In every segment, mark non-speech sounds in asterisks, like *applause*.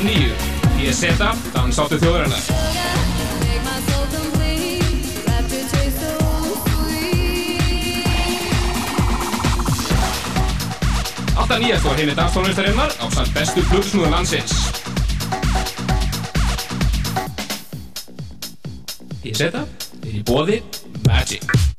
klukkan nýju. Ég seta, þann sáttu þjóðurinnar. Make my soul complete. Wrapped your taste so sweet. Alltaf nýjast og heimi danstónlistarinnar á samt bestu plötusnúðum landsins. Ég seta, er í bóði Magic.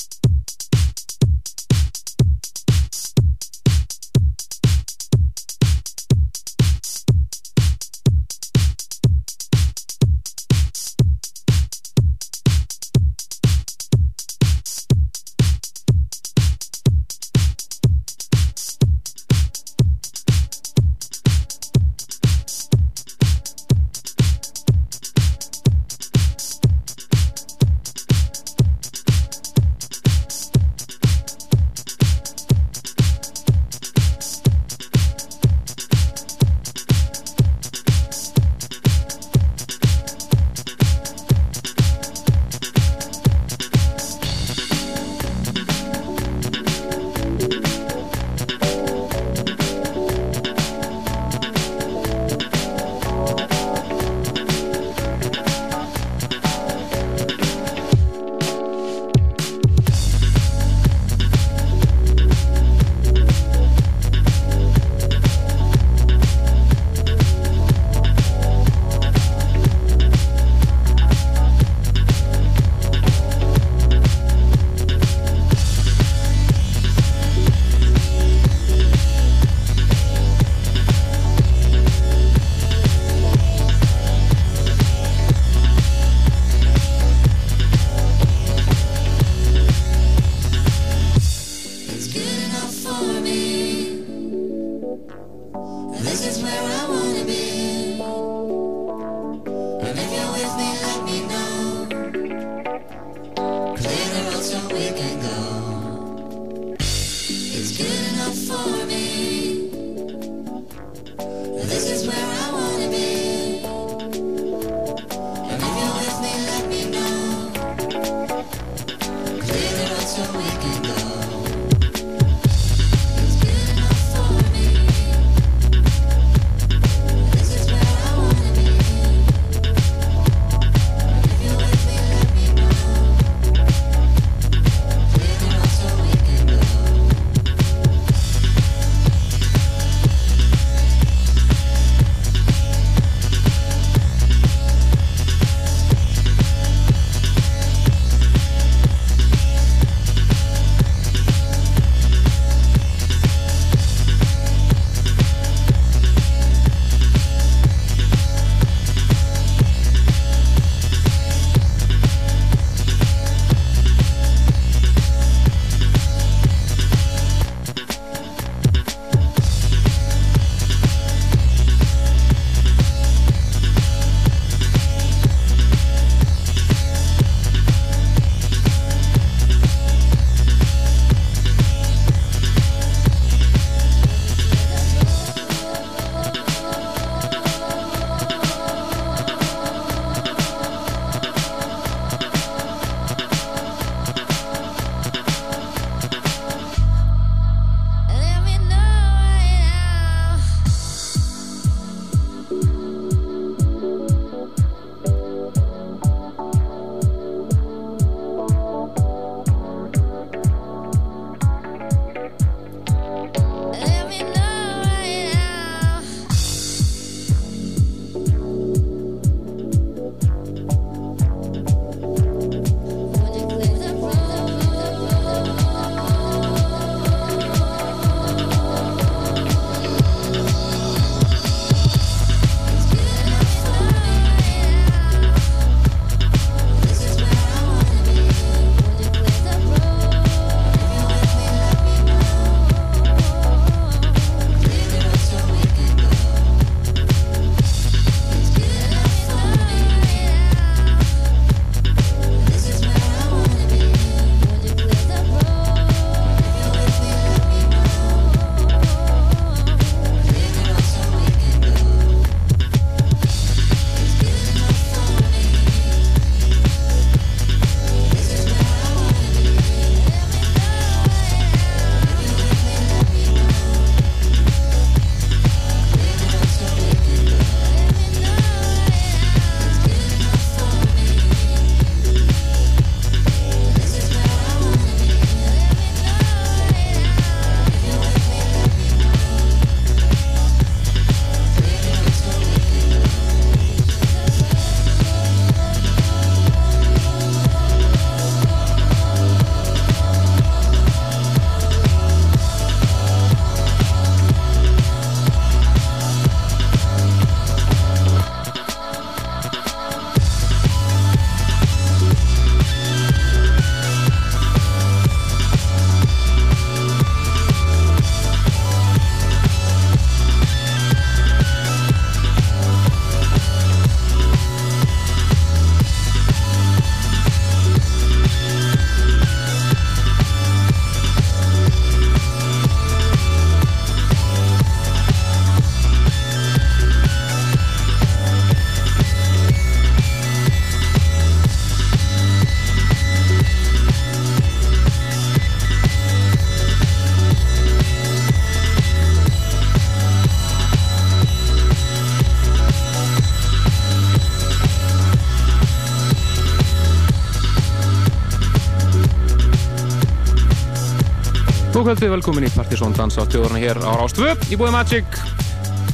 Góðkvöldi, velkomin í Partisón Dansa á tjóðurna hér á Rástvö í búið Magic.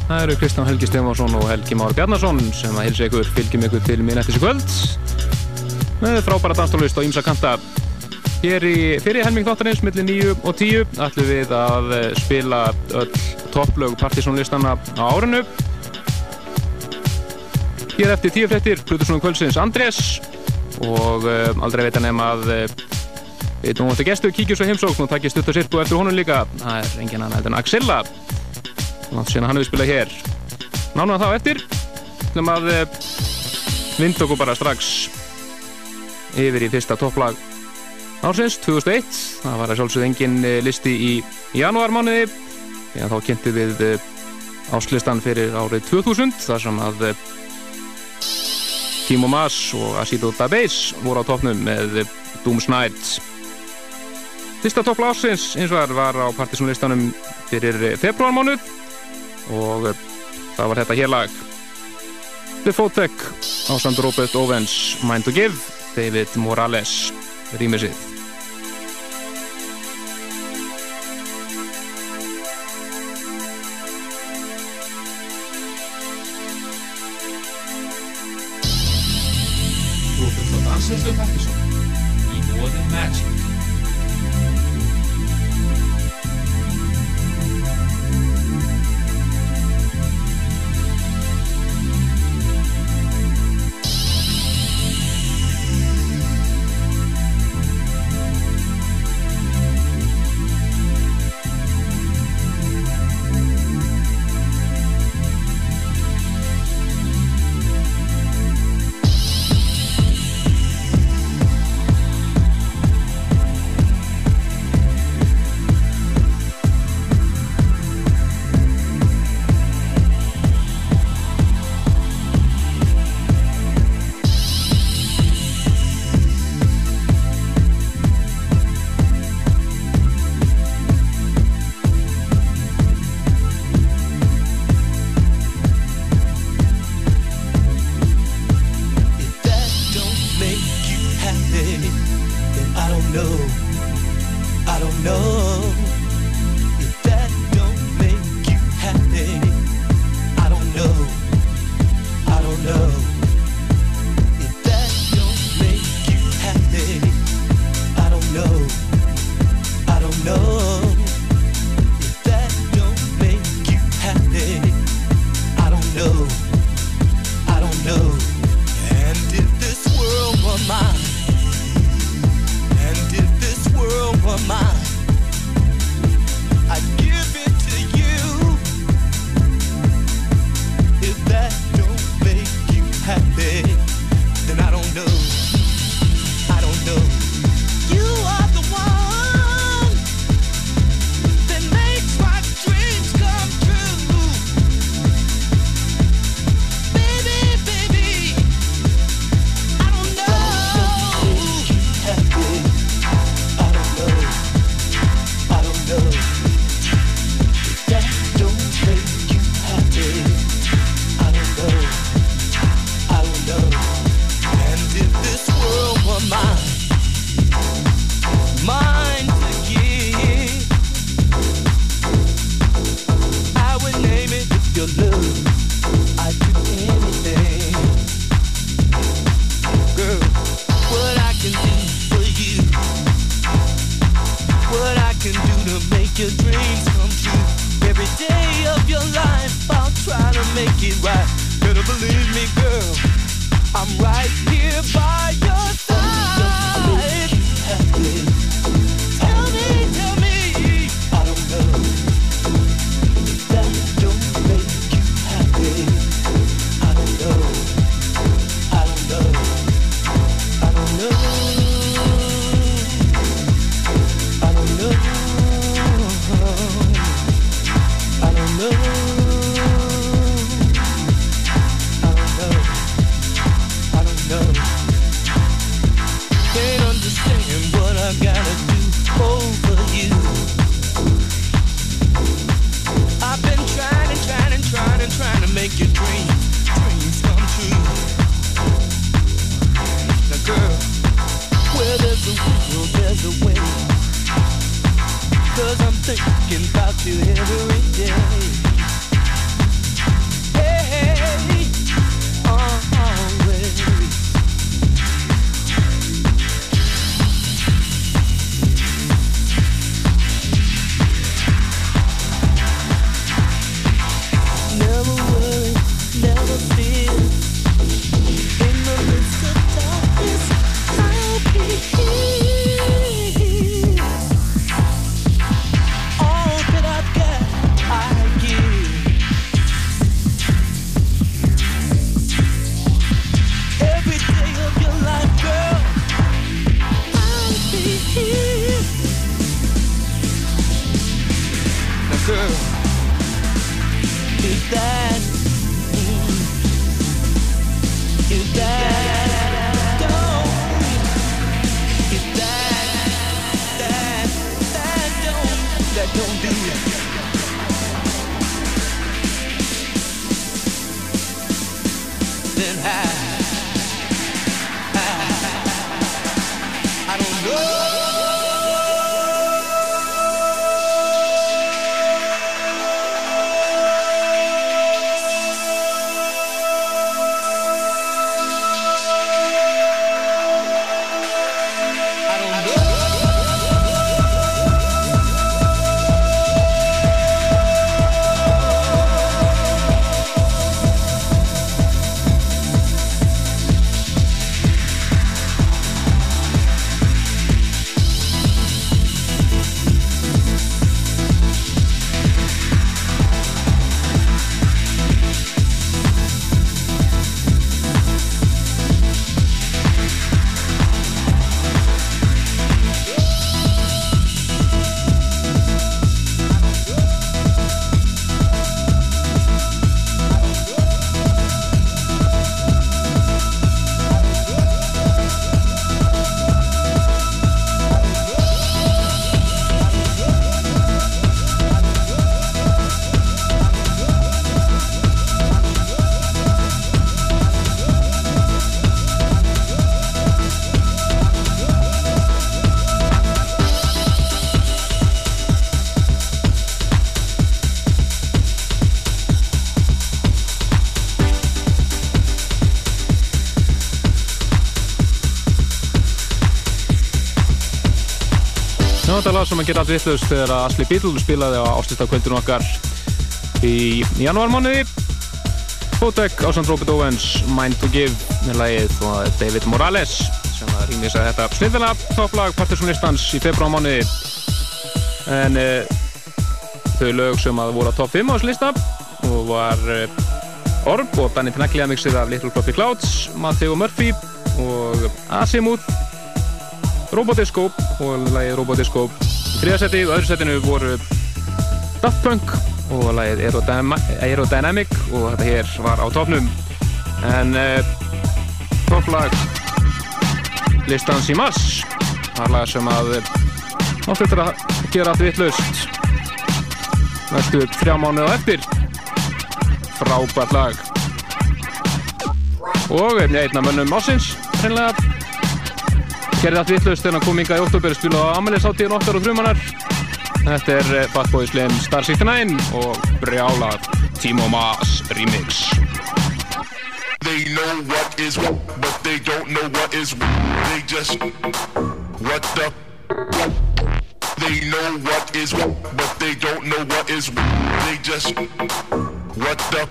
Það eru Kristján Helgi Stefánsson og Helgi Mári Bjarnason sem að hilsa ykkur, fylgjum ykkur til minn eftir þessu kvöld með frábæra danstólist og ímsa kanta. Hér í fyrir helming þáttarins, millir 9 og 10, ætlum við að eh, spila öll topplög Partisónlistana á árinu. Hér eftir 10 frettir, Plutusnum kvöldsins Andrés og uh, aldrei veit hann nefn að Við nú ættu gestu kíkjur svo heimsókn og takkir stutt og sirpu eftir honum líka. Það er engin annar en Axilla. Þannig að hann hefur spilað hér. Nána þá eftir. Þú ætlum að eh, vind okkur bara strax yfir í fyrsta topplag ársins, 2001. Það var að sjálfsögð engin eh, listi í janúarmániði. Þegar þá kynnti við eh, áslistan fyrir árið 2000. Þar sem að Timo Maas og Asido Dabase voru á toppnum með Dooms Night. Fyrsta toppla ásins eins og það var á partysónlistanum fyrir februarmánuð og eh, það var þetta hér lag The Photec á samt Robert Owens Mind to Give David Morales rýmið sitt make you dream. Sem að gera allt vittlust þegar að Asli Beatle spilaði á ástistakvöldinu okkar í janúarmánuði. Fótek ásand Robert Owens, Mind to Give með lagið og David Morales sem að rýmisa þetta snildilega topplag Partisanlistans í februarmánuði. En uh, þau lög sem að voru á topp 5 á þessu lista og var uh, Orb og Danny Tinaglia mixið af Little Fluffy Clouds, Matteo Murphy og Azimuth Robodisco og lagið Robodisco í þriðasetti og öðru setinu voru Daft Punk og lagið Aerodynam- Aerodynamic og þetta hér var á topnum en uh, topplag listans í mass var lag sem að áttu eftir að gera allt vittlust næstu þrjá mánuð á eftir. Frábært lag. Og einna mönnum ásins hreinlega gerði allt vittlust þegar hann kom inga í oktober og spila á Amelie-sáttíðin 8 og 3 mannar Þetta er eh, Fatboy Slim Star 69 og brjálað Timo Maas remix They know what is what, but they don't know what is what. They just what the. They know what is what, but they don't know what is what. They just what the.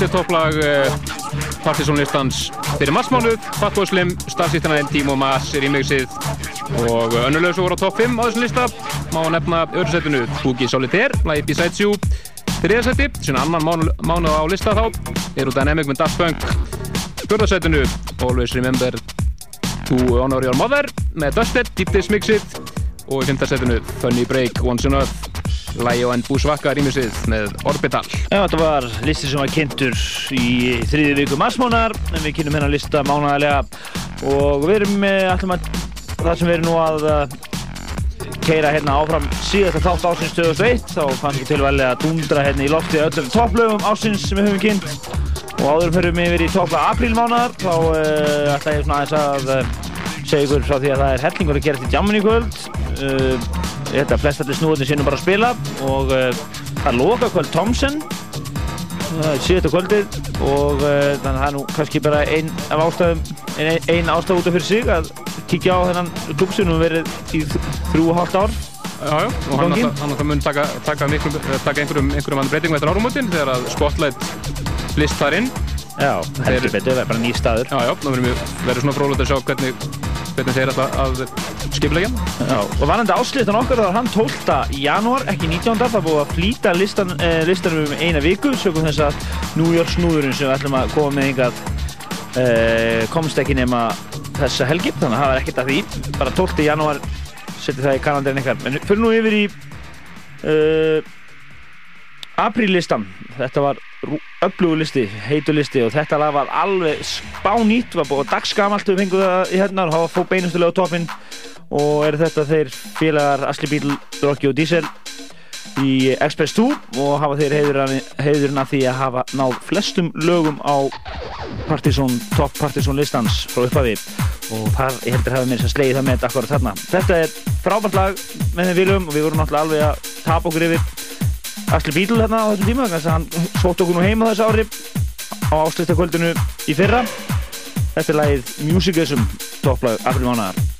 Þetta er topplag uh, partysónlistans fyrir marsmánuð, Fatboy Slim, Star System 9, Timo Maas, remixið. Og uh, önnulegu svo voru á topp 5 á þessum lista má nefna öðru setinu Boogie Solitaire, lagi Besides You. Þriðarsæti, svona annan mánu, á lista þá eru Dynamic með Daft Punk. Fjörðarsætinu, Always Remember to Honor Your Mother með Dusted, Deep Dish mixið og í fymtarsætinu Funny Break, Once on Earth Lægi og enn Búsvakka rýmisið með Orbital Já, þetta var listi sem var kynntur í þriði viku marsmánar en við kynnum hennar lista mánagalega og við erum með allum að það sem við erum nú að uh, keira hérna áfram síðasta þátt ásins 2001 þá fannst ekki tilvæli að dundra hérna í lofti öllum topplögum ásins sem við höfum kynnt. Og áður fyrir við yfir í toppla aprílmánar þá uh, ætla ég svona aðeins að uh, segja ykkur frá því að það er hellingur að gera til jammin í kvöld. Uh, ég held að flest allir snúðin sínum bara að spila og það er loka kvöld Thompson það er síðasta kvöldið og uh, þannig að það er nú kannski bara ein af ástæðum ein, ein ástæð út af fyrir sig að kíkja á þennan klub sem nú verið í þrjú og hálft ár. Já, já, og hann náttúrulega mun taka, taka, miklu, taka einhverjum, einhverjum annan breytingum eftir árumótin þegar að Spotlight flist þar inn. Já, heldur betur, það er bara ný staður. Já, já, við verður svona frólægt að sjá hvernig, hvernig þeir ætla að skipleggja Já, og varandi ásliðan okkar þá er hann 12. janúar, ekki 19. það búið að flýta listan, eh, listanum um eina viku sögum þess að New York snúðurinn sem við ætlum að koma með yngað eh, komst ekki nema þessa helgi þannig að það var ekkert að því bara 12. janúar setja það í kalendarinn ykkar en fyrir nú yfir í uh, apríllistan þetta var öflugur listi, heitur listi og þetta lag var alveg spánýtt, var búið dagsgamalt við fengum það í hérna og hafa fóð beinustulega á toppinn. Og eru þetta þeir félagar Asli Bíl, Rocky og Diesel í Express 2 og hafa þeir heiðurinn, að því að hafa náð flestum lögum á Partizón, top Partizón listans frá upphafi. Og þar, heldur hafa mér sem slegið það með þetta akkurat þarna. Þetta er frábært lag með þeim viljum og við vorum náttúrulega alveg að tapa okkur yfir Asli Bíl hérna á þessum tíma þannig að hann sótt okkur nú heima þessu ári á áslýttakvöldinu í fyrra. Þetta er lagið Musicism topplag aprilmánaðar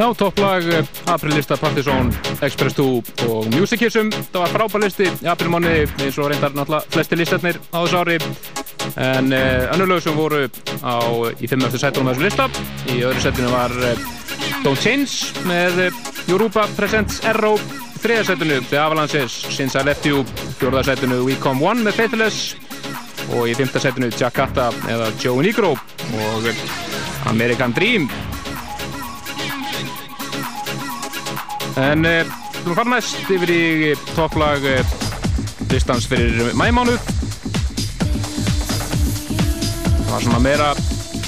Já, topplag eh, aprilista Partizón, Express 2 og Music Kissum. Það var frábær listi í aprilmáni eins og reyndar náttúrulega flesti listarnir á þessu ári. En uh, önnur lög sem voru á, í 5. sætunum á þessu lista. Í öðru setinu var uh, Don't Change með uh, Europa Presents Arrow. Þriða setinu The Avalanches, Since I Left You. Fjórða setinu We Come One með Faithless. Og í 5. setinu Jakarta eða Joe Negro og eh, American Dream. En uh, við erum farin næst yfir í topplag uh, listans fyrir mæmánuð. Það var svona meira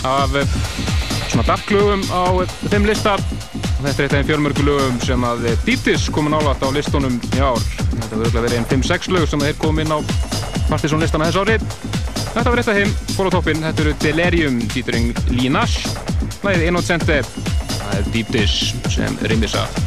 af svona darklögum á þeim lista. Þetta er eitt af þeim fjölmörgu lögum sem að Dýtis komin álægt á listunum í ár. Þetta verður örugglega verið einn 5-6 lög sem þeir kom inn á Partiðsson listana þess árið. Þetta var eitt af þeim, fór á toppinn. Þetta eru Delirium, featuring Línash. Læðið Innocente. Það er Dýtis sem rýmir að.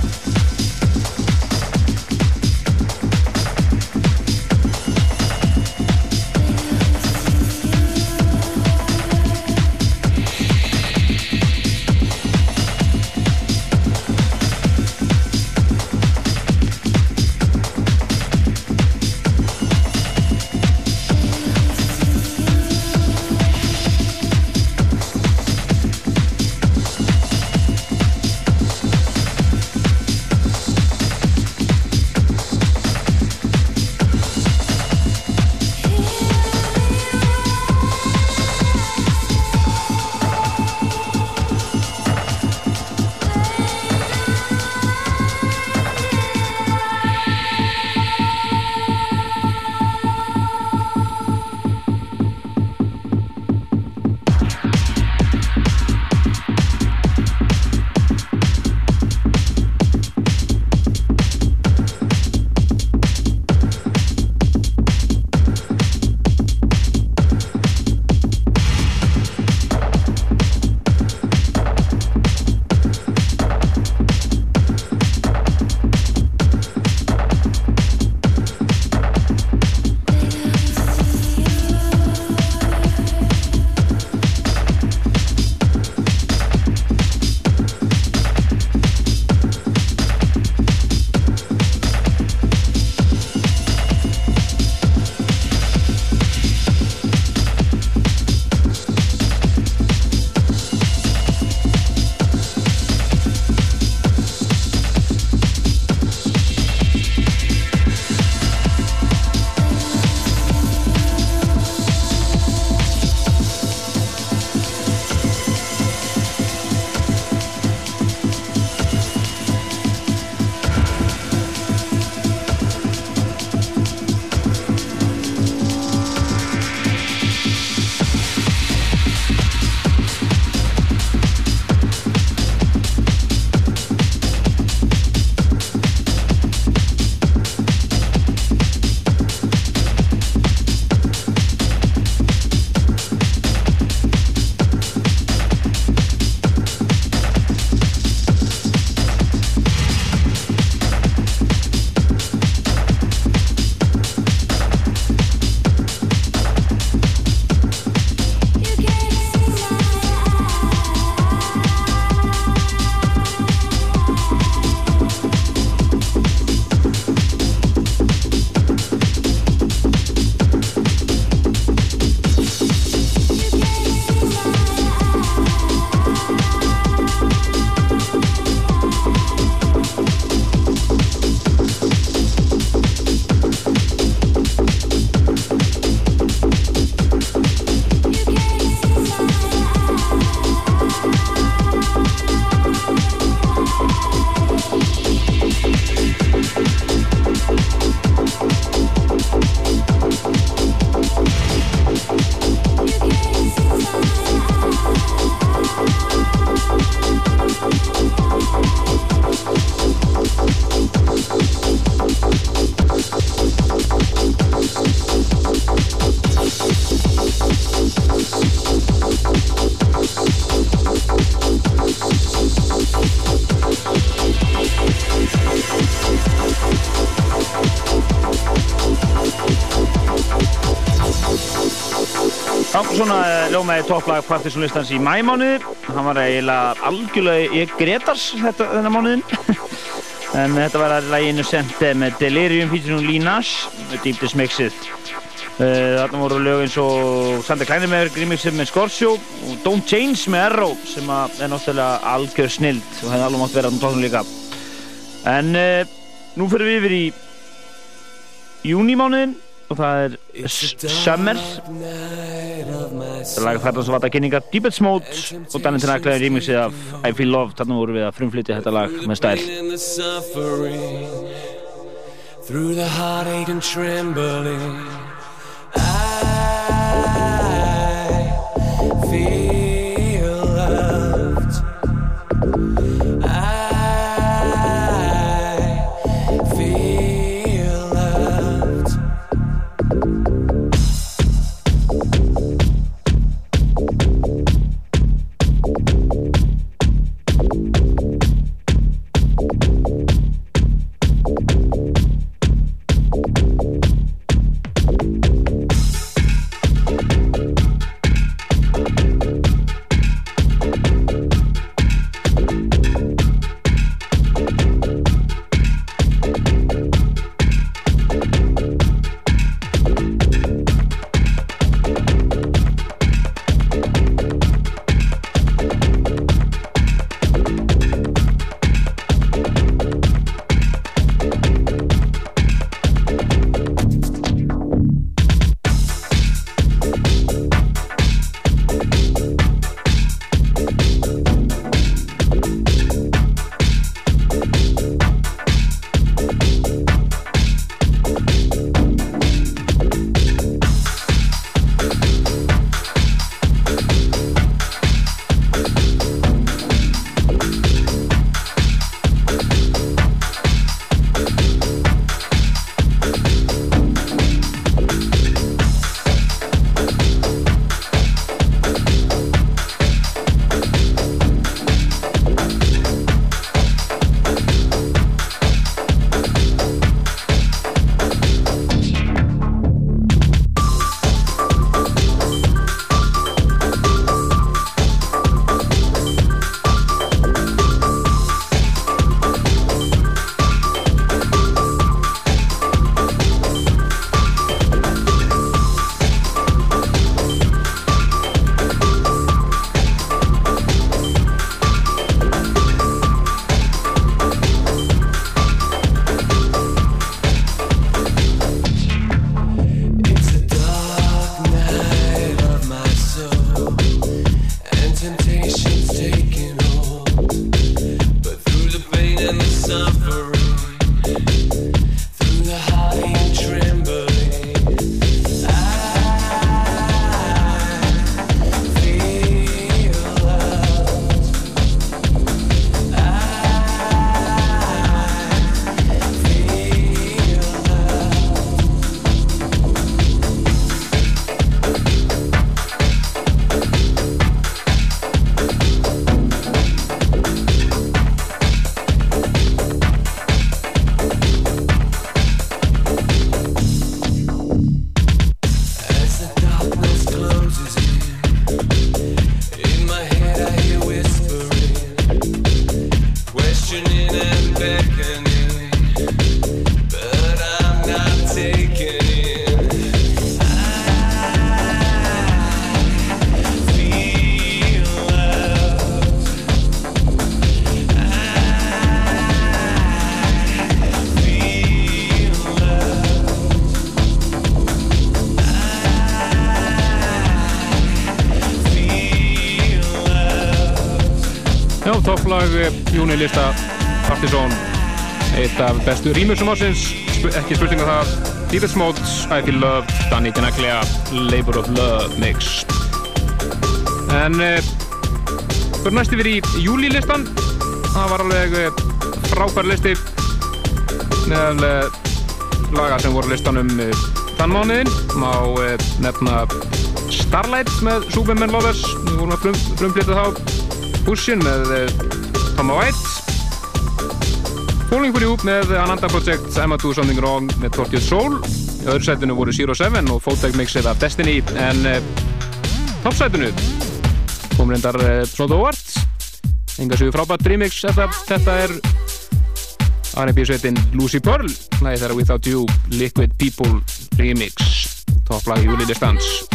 Svona uh, ljómaði topplag Partisanlistans í mæmánuði. Hann var eiginlega algjörlega í Gretars þetta, þennan mánuðin. *laughs* en þetta var að læginu eh, með Delirium featuring Lee Nash með Deep Dish mixið. Uh, þarna voru lög eins og Sander Kleinemeyer remixið með Scorpio og Don't Change með Arrow sem er náttúrulega algjör snild og hefði alveg mátt vera á tónum líka. En uh, nú fyrir við yfir í júnimánuðin og það er Summer Laga þarna sem vata kynningar Deepest Mode og Danny Tenaklega remixið af I Feel Love þarna voru við að frumflytja þetta lag með stæl through the heartache and trembling. Eh, júnilista Partisan eitt af bestu rýmursum ásins ekki spurninga það. Deepest Modes, I Feel Love, Danny Dinaglia Labor of Love Mix. En uh, fyrir næst yfir í júlilistan það var alveg uh, frábær listi meðal uh, laga sem voru uh, þann mánuðin má nefna Starlight með Superman Lovers. Við vorum að frum, frumflita þá. Bushin með uh, Tom White Falling for You með Ananda Project Emma Do Something Wrong með Tortured Soul. Í öðru sætinu voru Zero Seven og Photec mixið af Destiny en uh, toppsætinu kom reyndar uh, svona óvart enga séu frábært remix þetta, þetta er R&B sveitin Lucy Pearl lagi þeirra Without You Liquid People remix. Topplag Júli Distance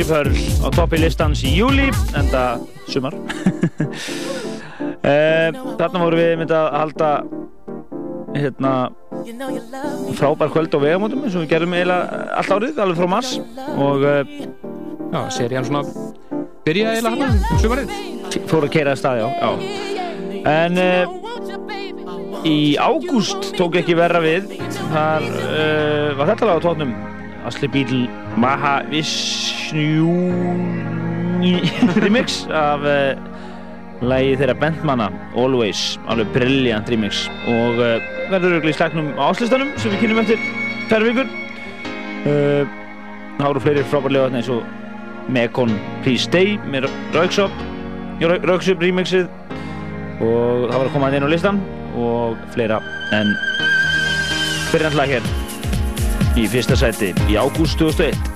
Lucy Pearl á toppi listans í júli enda sumar. *laughs* Eh, Þarna vorum við myndið að halda hérna You know you love me. frábær kvöld á vegamótum eins og við gerum eiginlega allt árið, alveg frá mars. Og uh, já, serían svona byrjaði eiginlega hann um sumarið. Fór að keira að staði á já. en uh, í ágúst tók ekki verra við. Þar uh, var þetta lag á tónum Asli Bíl Maha Vishnu remix af uh, lagi þeirra bandmanna Always, alveg brilliant remix. Og uh, verður auðvitað í slagnum á áslistanum sem við kynum eftir tverr vikur. Uh, það voru fleiri frábærlega eins og Mekon Please Stay með Rauksop. Rauksop remixið. Og það var að koma inn á listan. Og fleira en fyrir lag hér í fyrsta sæti í ágúst 2001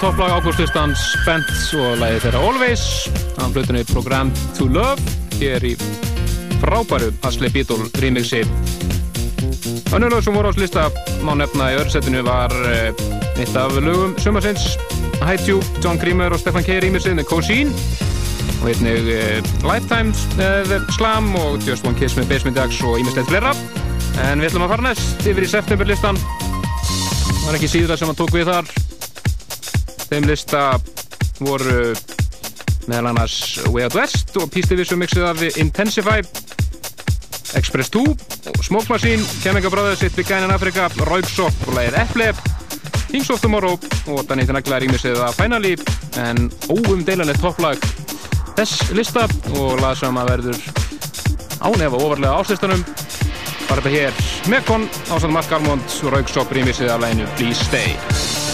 topplag ágústlistans Bent og lagið þeirra Always. Á hlutunni Program to Love. Hér í frábæru Asli Beatle remixi. Önnur lög sem voru á lista má nefna í öðursettinu var eh, eitt af lögum sumarsins. High Tube, John Creamer og Stefan K. remixið með Cosin og einnig eh, Lifetime með Slam og Just One Kiss með Basement Jaxx og ímislegt fleira. En við ætlum að fara næst yfir í septemberlistan. Það var ekki síðra sem hann tók við þar þeim lista voru meðal annars Way Out West og Peace Division mixið af Intensify Express 2 og Smoke Machine Chemical Brothers, It Began in Africa Rauksop og lagið Eple Kings of Tomorrow og Danny Tinagla rýmisið af Finally. En óumdeilanlega topplag þess lista og lag sem að verður ánefa ofarlega áslistanum var þetta hér. Mekon ásand Mark Almond og Rauksop rýmisið af læginu Please Stay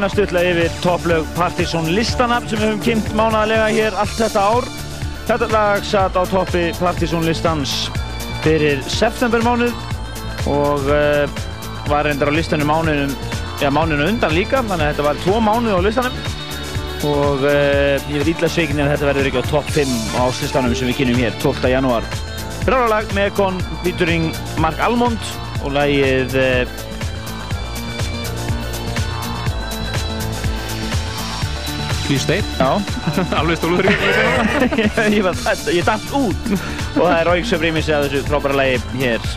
Að stutla yfir topplög Partizón listana sem við höfum kynnt mánaðarlega hér allt þetta ár. Þetta lag satt á toppi Partizón listans fyrir septembermánuð og uh, var reyndar á listanum mánuðum, ja, mánuðinu undan líka, þannig að þetta var tvo mánuð á listanum og uh, ég veit illa sveikin að þetta verður ekki á topp 5 á áslistanum sem við kynum hér 12. janúar. Brálalag með kon featuring Mark Almond og lagið uh, Já, *laughs* alveg stólur *laughs* ég, var, ég datt út. Og það er Rauksöf rýmissi að þessu frábæra lagi hér.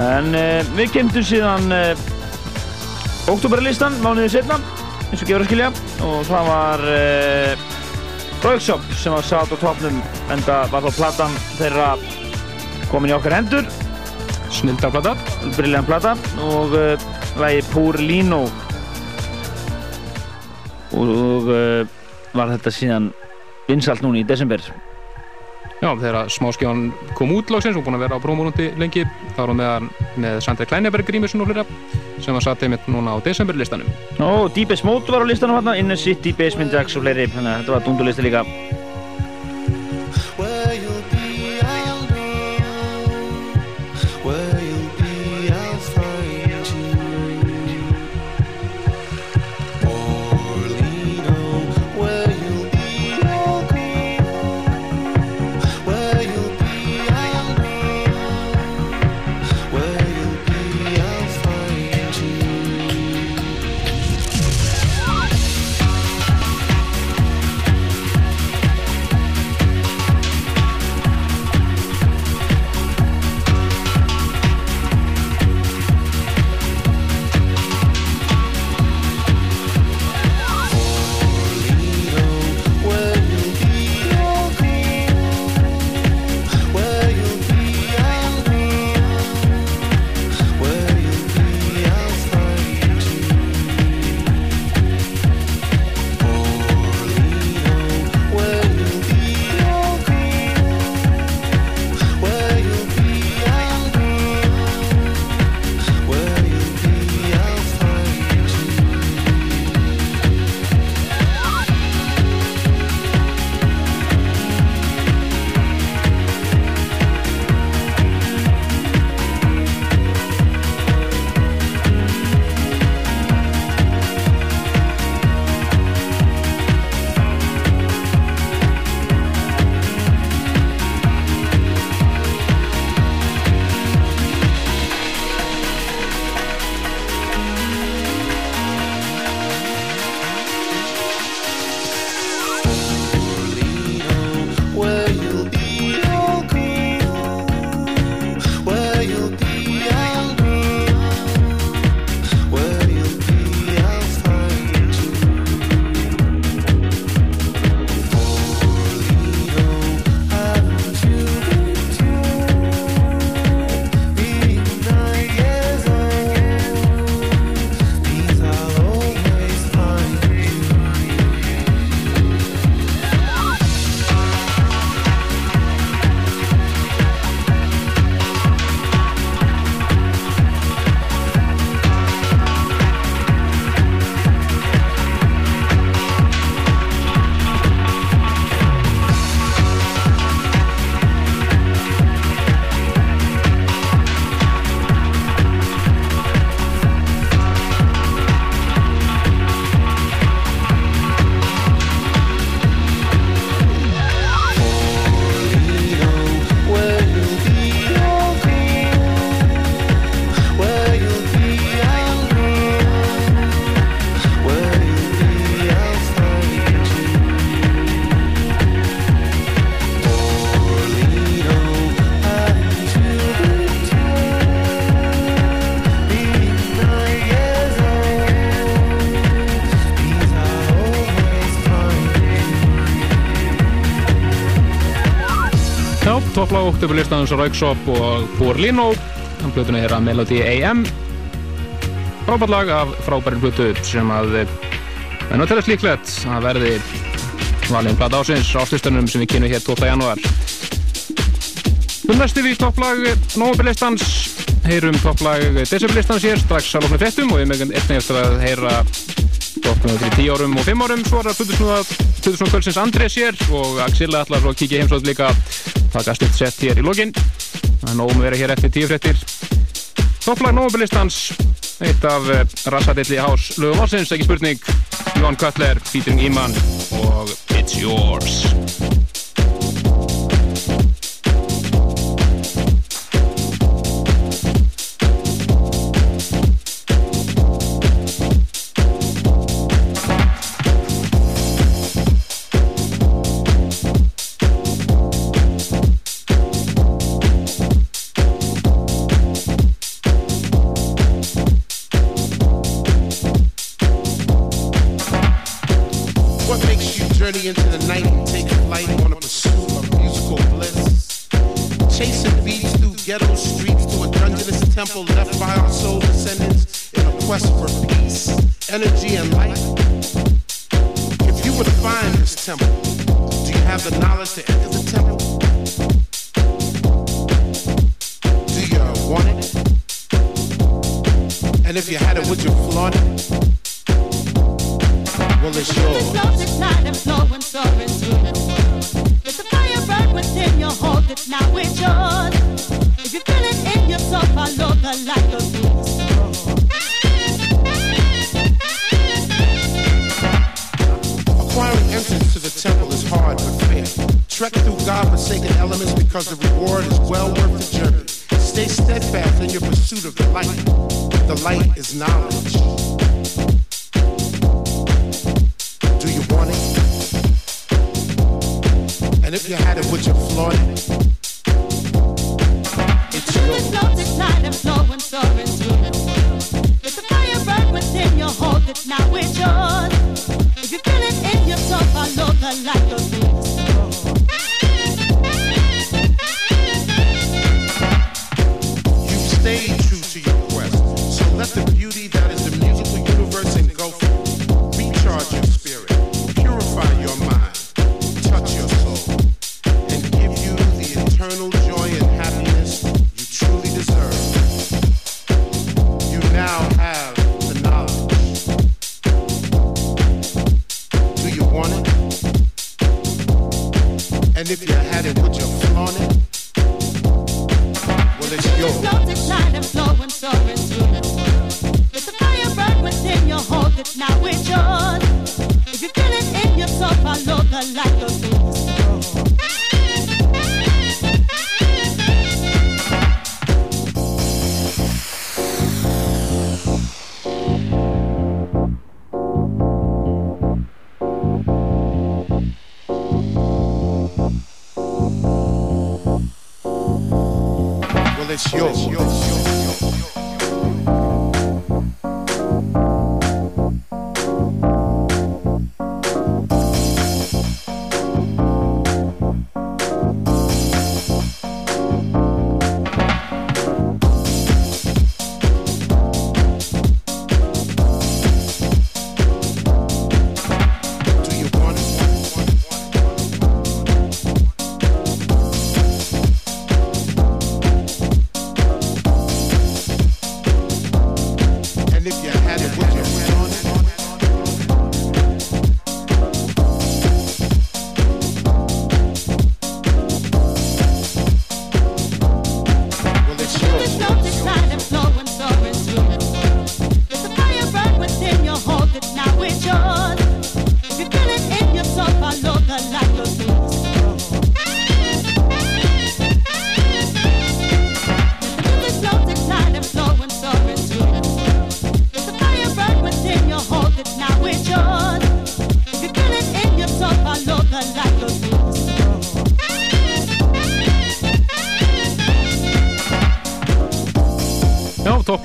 En uh, við kemdum síðan uh, oktoberlistan mánuðið setna eins og gefur að skilja. Og það var uh, Rauksöf sem var satt á topnum en það var þá platan þeirra komin í okkar hendur. Snildarplata brilljant plata. Og lagi Púr Lino og uh, var þetta síðan vinsalt núna í desember Já, þegar smáskjáðan kom út loksins og búin að vera á brómurundi lengi þá var hún með, Sandra Kleineberg grímisinn og hlera sem var satt einmitt núna á desemberlistanum Og Deepest Mode var á listanum hérna, Inner City, Basement Jacks og fleiri, þannig að þetta var dundurlisti líka. Já, topplag oktoberlistanins Rauksop og Borlino hann blötuna hér að Melody AM frábært lag af frábærin blötu sem að en að telast líklegt að verði valin blad ásins áslistunum sem við kynum hér 12. janúar. Þú næstu við topplag Nóabillistans heyrum topplag Decemberlistans hér strax að lóknu fettum og við megum einnig eftir að heyra toppnum fyrir 10 árum og 5 árum. Svo er það Plutusnúða Kvölsins Andrés hér og Axilla ætlar að kíkja heimsóð líka taka stutt sett hér í lokin. Það er nógum að vera hér eftir 10 frettir topplag Nóabillistans eitt af uh, Rassadilli Hás lögum ársins, ekki spurning Jón Cutler, featuring Iman og It's Yours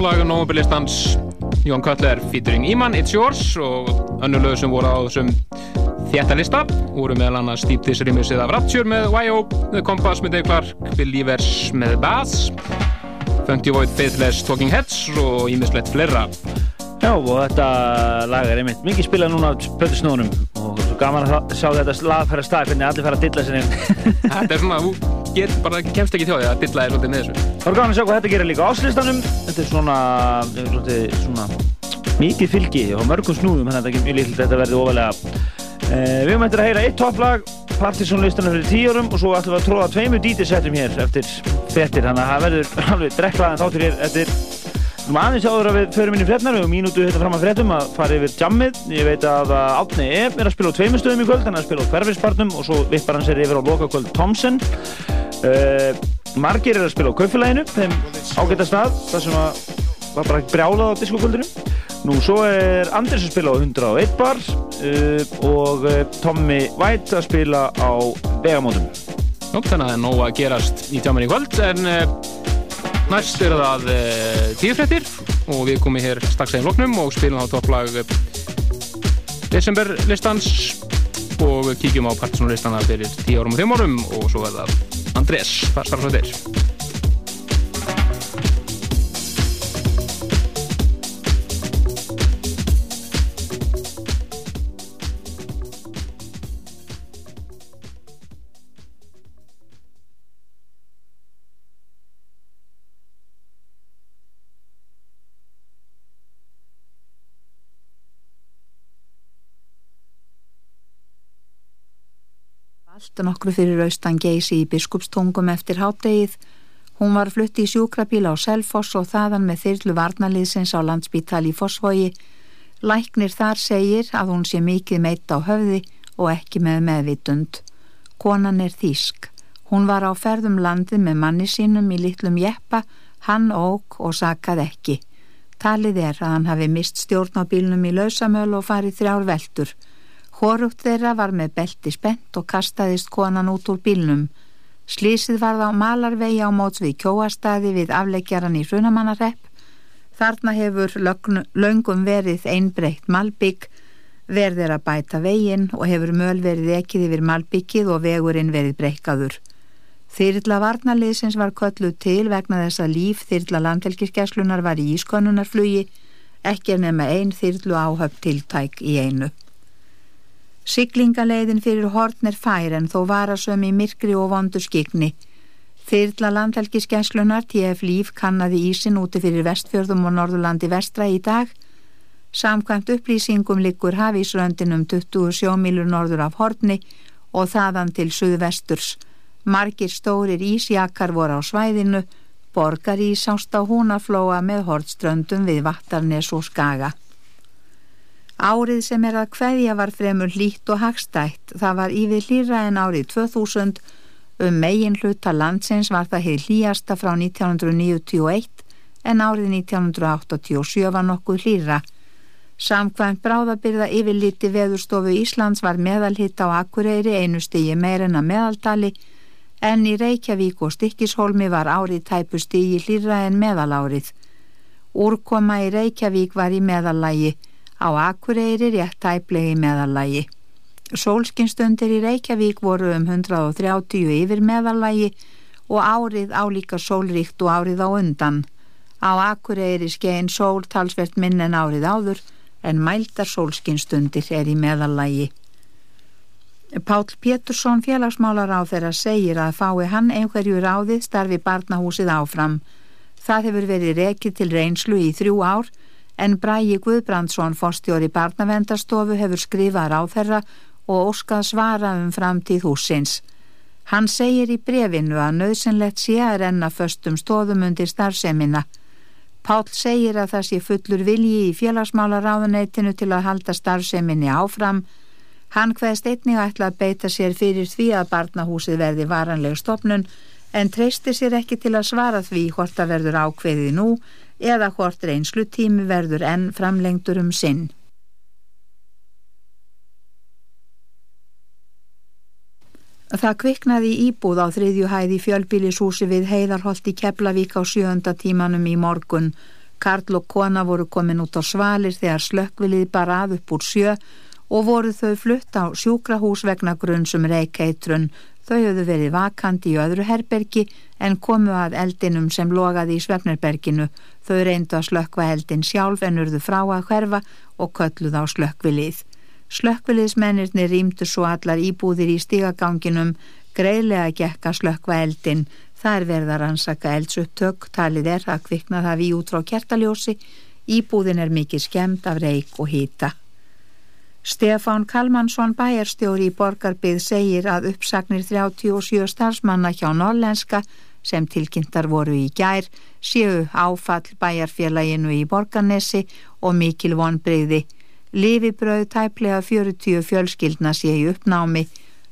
Topplag Nómabilistans Jón Cutler featuring Iman, It's Yours og önnur lög sem voru á þessum þéttalista voru meðal annars Deep This Remixið af Rapture með Y.O. The Compass með Dave Clark Believers með Bass Funky Void Faithless Talking Heads og ímislegt fleira. Já, og þetta lag er einmitt mikið spilað núna á plötusnóðunum og svo gaman að sjá þetta lag færa stað hvernig allir fara að dilla sinni *laughs* Þetta er svona, þú get, bara kemst ekki því að dilla er svolítið með þessu. Það var gaman að sjá hvað þetta gerir líka á áslistanum Þetta er svona, svolítið, svona mikið fylgi og mörgum snúðum þannig að þetta er ekki mjög líkilegt að þetta verði ofalega uh, Við höfum eftir að heyra eitt topplag Partisan-listana fyrir tíu árum og svo ætlum við að tróða tveimur DJ-settum hér eftir frettir þannig að það verður *laughs* alveg drekklaðan þáttur hér eftir aðeins áður að við förum inn í fréttnar, við höfum mínútu hérna fram að fréttum að fara yfir jammið. Ég veit að Átni E. er að spila á tveimur stöðum í kvöld, hann er að spila á hverfisbarnum og svo vippar hann sér yfir á lokakvöld Thompson. Uh, margir er að spila á kaufélaginu, þeim ágæta stað, það sem að var bara brjálað á diskokvöldinu. Nú svo er Anders að spila á 101 bar uh, og uh, Tommy White að spila á vegamótum. Þannig að það er nóg að gerast í tjáman í kvöld en uh, næst er það tíufréttir og við komum hér strax einn loknum og spilum á topplag desemberlistans og kíkjum á partysónlistana fyrir 10 árum og 5 árum og svo er það Andrés, hvað starf nokkru fyrir austan geysi í biskupstungum eftir háttegið. Hún var flutti í sjúkrabíla á Selfoss og þaðan með þyrlu varnaliðsins á landsbítali í Fossvogi. Læknir þar segir að hún sé mikið meitt á höfði og ekki með meðvitund. Konan er þýsk. Hún var á ferðum landið með manni sínum í litlum jeppa, hann óg og sakað ekki. Talið er að hann hafi mist stjórn á bílnum í lausamöl og farið þrjár veldur. Hórugt þeirra var með belti spennt og kastaðist konan út úr bílnum. Slísið var það á malarvegi á móts við kjóastæði við afleggjaran í hrunamannarepp. Þarna hefur löngum verið einbreytt malbygg, verðir að bæta veginn og hefur möl verið ekkið yfir malbyggið og vegurinn verið breykaður. Þyrla varnaliðsins var kölluð til vegna þess að líf þyrla landhelgiskeslunar var í ískonunarflugi, ekki er nema ein þyrlu áhöfn tiltæk í einu. Siglingaleiðin fyrir hortn er fær en þó varasöm í myrkri og vondu skikni. Þyrla landhelgiskeslunar TF Líf kannaði ísin úti fyrir vestfjörðum og norðurlandi vestra í dag. Samkvæmt upplýsingum liggur hafísröndinum 20 sjómílur norður af hortni og þaðan til suðvesturs. Margir stórir ísjakar voru á svæðinu, borgar ísást á húnaflóa með hortströndum við Vattarnes og Skaga. Árið sem er að hverja var fremur lít og hagstætt, það var yfir hlýra en árið 2000, um megin hluta landsins var það heil hlýjasta frá 1991 en árið 1987 var nokkuð hlýra. Samkvæmt bráðabyrða yfirliti veðurstofu Íslands var meðalhitt á Akureyri einu stigi meirinn að meðaltali en í Reykjavík og Stikkishólmi var árið tæpu stigi hlýra en meðalárið. Úrkoma í Reykjavík var í meðallægi, á Akureyri rétt tæplegi meðallægi. Sólskinstundir í Reykjavík voru um 130 yfir meðallægi og árið álíka sólríkt og árið á undan. Á Akureyri skein sól talsvert minn en árið áður en mældar sólskinstundir er í meðallægi. Pál Pétursson félagsmálar á þeirra segir að fái hann einhverju ráðið starfi barnahúsið áfram. Það hefur verið rekið til reynslu í þrjú ár en Brægi Guðbrandsson fórstjóri barnavendarstofu hefur skrifað ráð þeirra og óskað svara um framtíð húsins. Hann segir í brefinu að nöðsynlegt sé að renna föstum stóðum undir starfsemina. Pál segir að það sé fullur vilji í félagsmálaráðuneytinu til að halda starfseminni áfram. Hann hveðst einnig ætla að beita sér fyrir því að barnahúsið verði varanleg stopnun en treysti sér ekki til að svara því hvort að verður ákveðið nú eða hvort reynslu tími verður enn framlengtur um sinn. Það kviknaði íbúð á þriðju hæði fjölbílishúsi við Heiðarholt í Keflavík á sjönda tímanum í morgun. Karl og kona voru komin út á svalir þegar slökkvilið bara að upp úr sjö og voru þau flutt á sjúkrahús vegna grunnsum reykeitrun. Þau höfðu verið vakandi í öðru herbergi en komu að eldinum sem logaði í Svefnerberginu. Þau reyndu að slökkva eldin sjálf en urðu frá að hverfa og kölluð á slökkvilið. Slökkviliðsmennirni rýmdu svo allar íbúðir í stigaganginum, greiðlega gekka slökkva eldin. Það er verið að rannsaka eldsupptök, talið er að kvikna það við út frá kertaljósi. Íbúðin er mikið skemmt af reik og hýta. Stefán Kalmansson bæjarstjóri í Borgarbið segir að uppsagnir 37 starfsmanna hjá Norlenska sem tilkynntar voru í gær séu áfall bæjarfélaginu í Borgarnesi og mikil vonbreyði. Lifibröð tæplega 40 fjölskyldna sé í uppnámi.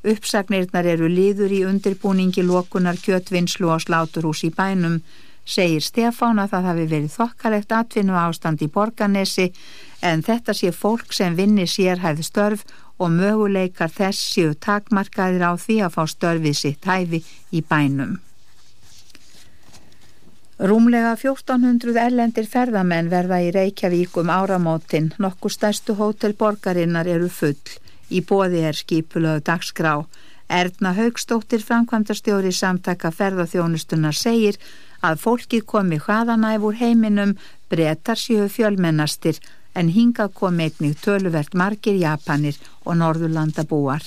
Uppsagnirnar eru liður í undirbúningi lokunar kjötvinnslu og sláturhús í bænum. Segir Stefán að það hafi verið þokkalegt atvinnu ástand í Borgarnesi en þetta sé fólk sem vinni sérhæð störf og möguleikar þess séu takmarkaðir á því að fá störfið sitt hæfi í bænum. Rúmlega 1400 erlendir ferðamenn verða í Reykjavík um áramótin, nokkur stærstu hótel borgarinnar eru full, í bóði er skipulöðu dagskrá. Erna Haugstóttir framkvæmdastjóri samtaka ferðaþjónustunar segir að fólkið komi hvaðanæfur heiminum breytar séu fjölmennastir en hinga komi einnig töluvert margir Japanir og Norðurlanda búar.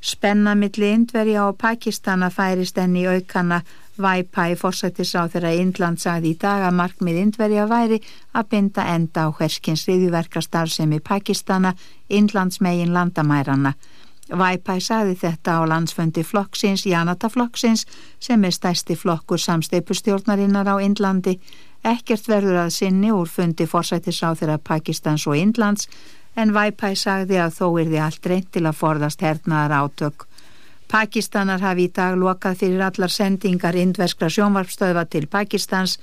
Spenna milli Indverja og Pakistana færist enni aukana Vaipai fórsættis á þeirra Indland sagði í dag að markmið Indverja væri að binda enda á hverskins riðjuverkastar sem í Pakistana, Indlandsmegin landamærana. Væpæ sagði þetta á landsfundi flokksins, Janata flokksins, sem er stæsti flokkur samsteipustjórnarinnar á Indlandi. Ekkert verður að sinni úr fundi forsættisá þeirra Pakistans og Indlands, en Væpæ sagði að þó er því allt reynd til að forðast hernaðar átök. Pakistanar hafi í dag lokað fyrir allar sendingar indverskra sjónvarpstöðva til Pakistans,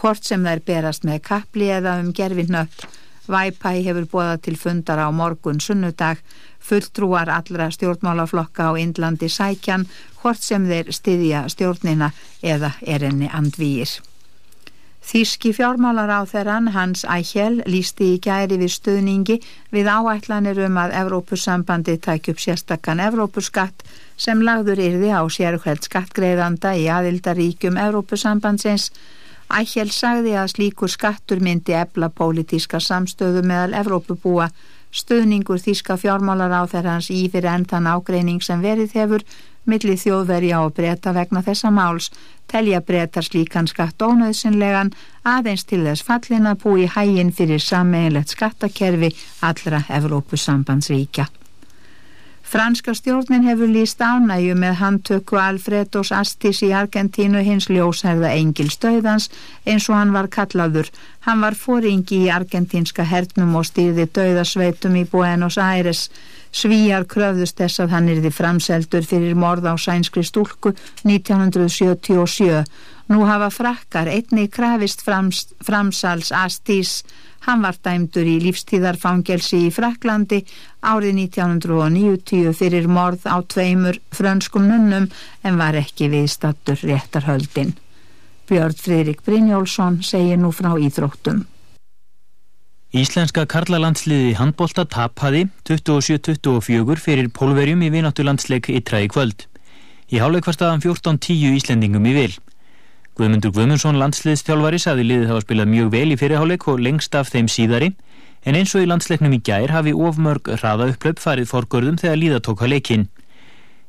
hvort sem þær berast með kapli eða um gerfinnött. Væpæ hefur bóðað til fundar á morgun sunnudag, fulltrúar allra stjórnmálaflokka á Indlandi sækjan, hvort sem þeir styðja stjórnina eða er henni andvíir. Þíski fjármálar á þeirran Hans Eichel lísti í gæri við stuðningi við áætlanir um að Evrópusambandi tæk upp sérstakann Evrópuskatt sem lagður yrði á sérkvælt skattgreðanda í aðildaríkjum Evrópusambandsins. Eichel sagði að slíkur skattur myndi ebla pólitíska samstöðu meðal Evrópubúa stuðningur þíska fjármálar á þeirrans í fyrir enn þann ágreining sem verið hefur milli þjóðverja og breyta vegna þessa máls telja breytar slíkan skatt ónöðsynlegan aðeins til þess fallin að búi hægin fyrir sammeinlegt skattakerfi allra Evrópusambandsríkja. Franska stjórnin hefur líst ánægju með handtöku Alfredos Astis í Argentínu hins ljósherða Engil Stöðans eins og hann var kallaður. Hann var fóringi í argentínska hernum og stýði döðasveitum í Buenos Aires. Svíjar kröfðust þess að hann yrði framseldur fyrir morð á sænskri stúlku 1977. Nú hafa frakkar einni krafist frams, framsals Astís. Hann var dæmdur í lífstíðarfangelsi í Fraklandi árið 1990 fyrir morð á tveimur frönskum nunnum en var ekki viðstattur réttarhöldin. Björn Fridrik Brynjólfsson segir nú frá íþróttum. Íslenska karlalandsliði handbólta tapaði 27-24 fyrir pólverjum í vináttulandsleik ytra í kvöld. Í háleik var staðan 14-10 Íslendingum í vil. Guðmundur Guðmundsson landsliðstjálfari saði liðið hafa spilað mjög vel í fyrirháleik og lengst af þeim síðari en eins og í landsleiknum í gær hafi ofmörg hraða upplöp farið forgörðum þegar líða tóka leikin.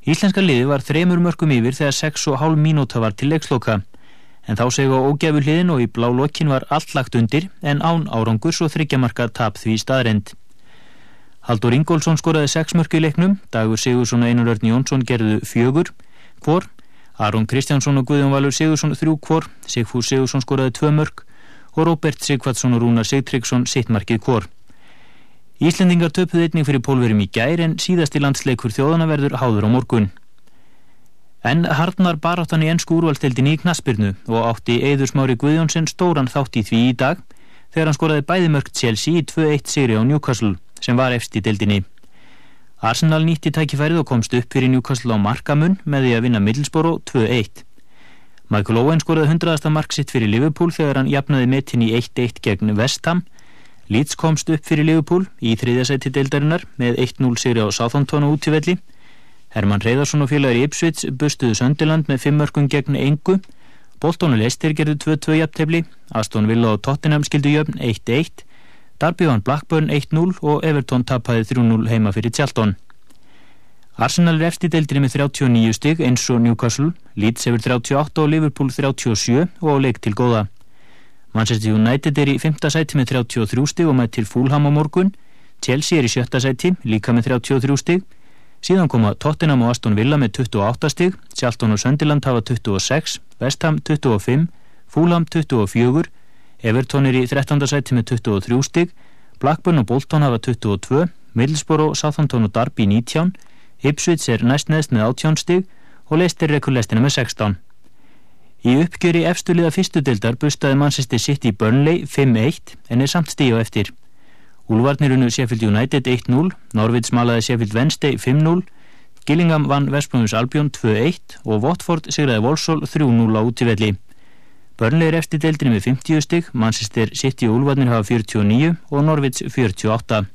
Íslenska liði var þremur mörgum yfir þegar 6,5 mínúta var til leiksloka en þá segu á ógæfu hliðin og í blá lokin var allt lagt undir en án árangus og þryggjamarka tap því staðrend. Haldur Ingólfsson skoraði 6 mörg í leiknum, Dagur Sigursson og Einar Örn Jónsson gerðu fjögur, hvor, Aron Kristjánsson og Guðjón Valur Sigursson þrjú hvor, Sigfús Sigursson skoraði 2 mörg og Róbert Sigvardsson og Rúnar Sigtryggsson sitt markið hvor. Íslendingar töpuð einning fyrir pólverum í gær en síðasti landsleikur þjóðana verður háður á morgun. En hardnar baráttan í ennsku úrvalstildin í knaspirnu og átti Eður Smári Guðjónsson stóran þátt í því í dag þegar hann skoraði bæðimörkt Chelsea í 2-1 sigri á Newcastle sem var efst í dildinni. Arsenal nýtti tækifærið og komst upp fyrir Newcastle á markamun með því að vinna Middlesborough 2-1. Michael Owen skoraði 100. mark sitt fyrir Liverpool þegar hann jafnaði metin í 1-1 gegn West Ham. Leeds komst upp fyrir Liverpool í þriðjasæti deildarinnar með 1-0 sigri á Southampton og útífelli. Herman Reyðarsson og félagur í Ipswich bustuðu Söndiland með 5 mörgum gegn engu. Bolton og Leicester gerðu 2-2 jafntefli. Aston Villa og Tottenham skildu jöfn 1-1. Darby vann Blackburn 1-0 og Everton tapaði 3-0 heima fyrir Tjaldon. Arsenal er eftir deildinni með 39 stygg eins og Newcastle, Leeds hefur 38 og Liverpool 37 og leik til góða. Manchester United er í 5. sæti með 33 stygg og með til Fulham á morgun, Chelsea er í 7. sæti líka með 33 stygg, síðan koma Tottenham og Aston Villa með 28 stygg, Charlton og Sunderland hafa 26, West Ham 25, Fulham 24, Everton er í 13. sæti með 23 stygg, Blackburn og Bolton hafa 22, Middlesbrough, Southampton og Derby 19, Ipswich er næst neðst með 18 stig og Leicester rekur lestina með 16. Í uppgjöri efstuliða fyrstu dildar bustaði Manchester City Burnley 5-1 en er samt stíu eftir. Úlvarnir unnu Sheffield United 1-0, Norvids malaði Sheffield Wednesday 5-0, Gillingham vann Vestbrumus Albion 2-1 og Watford sigraði Volsól 3-0 á útífelli. Burnley er eftir deildinni með 50 stig, Manchester City og Úlvarnir hafa 49 og Norvids 48.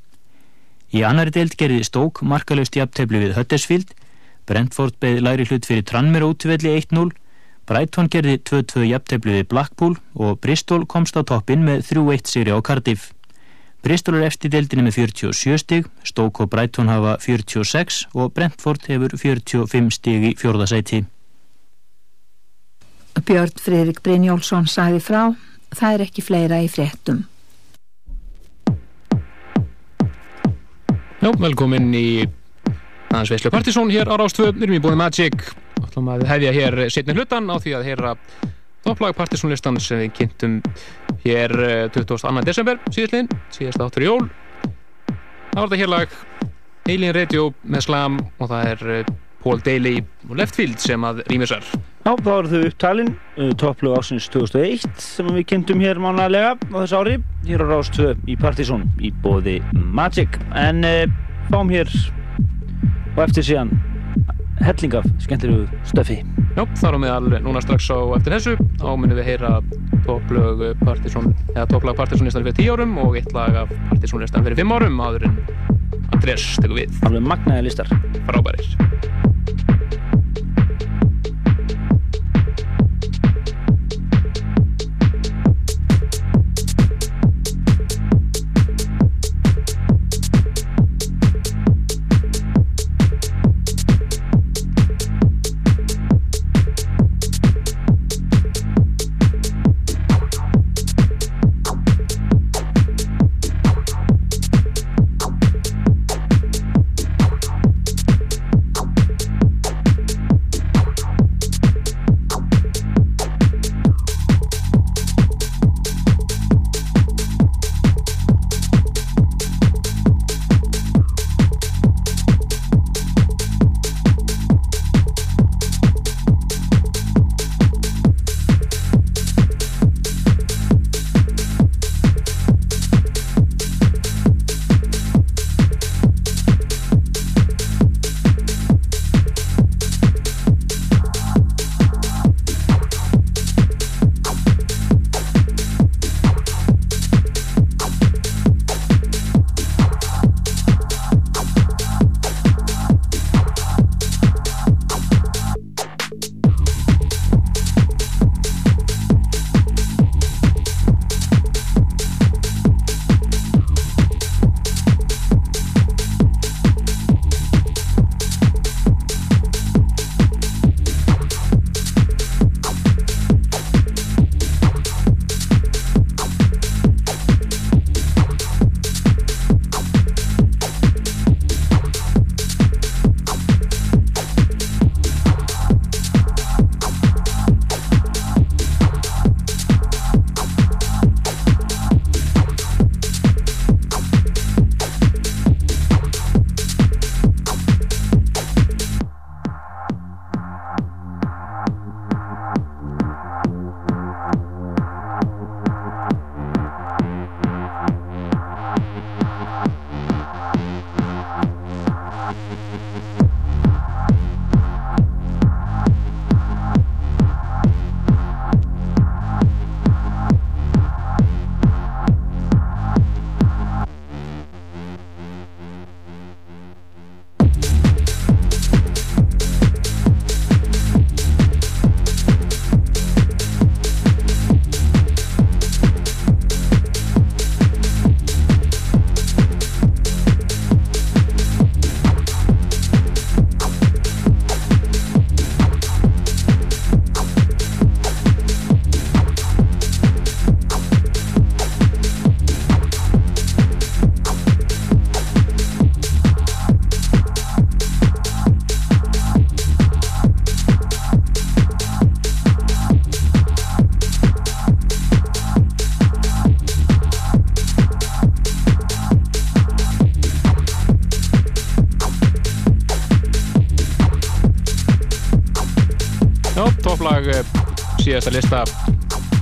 Í annari deild gerði Stók markalöst jafntefli við Huddersfield, Brentford beði læri hlut fyrir Tranmere útvelli 1-0, Brighton gerði 2-2 jafntefli við Blackpool og Bristol komst á toppin með 3-1 siri á Cardiff. Bristol er eftir deildinni með 47 stig, Stók og Brighton hafa 46 og Brentford hefur 45 stig í fjórðasæti. Björn Fridrik Brynjólfsson sagði frá, það er ekki fleira í fréttum. Já, velkomin í aðeins Veislu Partisón hér á Rástvö, við erum í búið Magic ætlum að hefja hér setni hlutan á því að heyra topplag Partisónlistan sem við kynntum hér eh, 22. desember síðastliðin, síðast áttur jól. Það var þetta hér lag Alien Radio með Slam og það er eh, Paul Daly og Leftfield sem að rýmisar Já, þá eru þau upptalin uh, topplög ásins 2001 sem við kynntum hér mánalega á þessu ári. Hér á Rástvö í Partizón í bóði Magic. En fáum hér og eftir síðan helling af skemmtilegu stöfi Já, þar á meðal núna strax á eftir þessu. Munum við heyra topplög Partisón, eða topplag Partisónlistan fyrir 10 árum og eitt lag af Partisónlistan fyrir 5 árum áður en Andrés tekur við. Alveg magnaði listar. Frábærir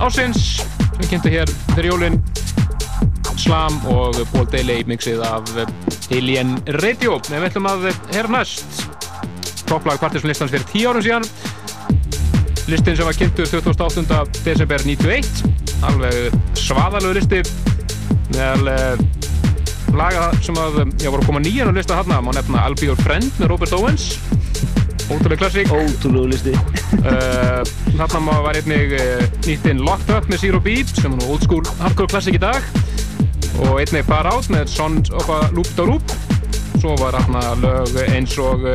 ásins sem kynntu hér fyrir jólin Slam og Paul Daly mixið af eh, Alien Radio. En við ætlum að heyra næst. Topplag partysónlistans fyrir 10 árum síðan. Listin sem var kynntur 28. desember 91 alveg svaðalög listi. Meðal uh, laga sem að, já, voru að koma nýjan á lista þarna, má nefna I'll Be Your Friend með Robert Owens. Ótrúlega klassík. Ótrúlega listi Þarna má var einnig uh, nýtt inn Locked Up með Zero Beat sem er nú old school hardcore klassík í dag. Og einnig Far Out með Sons of a Loop to Loop. Svo var þarna lög eins og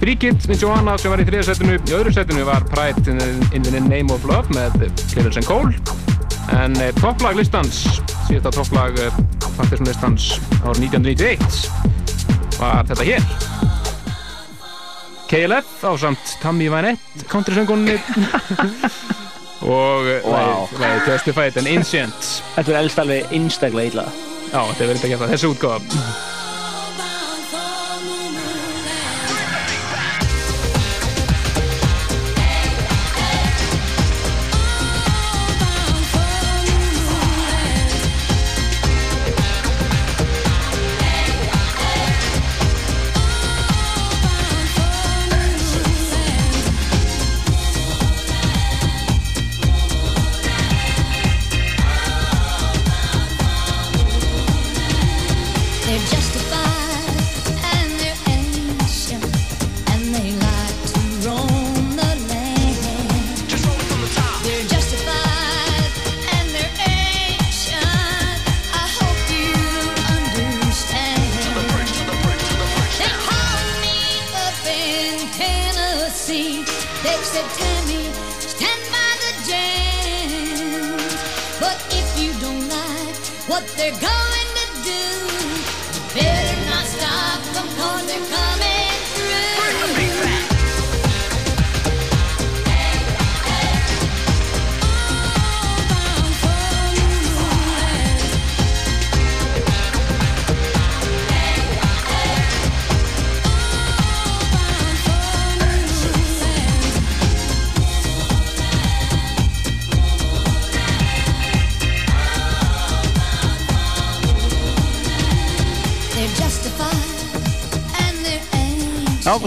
Freak It með Johanna sem var í þriða setinu. Í öðru setinu var Pride in, the Name of Love með Clemens and Cole. En topplag listans síðasta topplag uh, Partisan listans árið 1991 var þetta hér KLF á samt Tammy Wynette countrysöngunni *laughs* og Vá. lagið Justified and Ancient Þetta er elst alveg einstaklega illa. Já, þetta er verið að geta þessi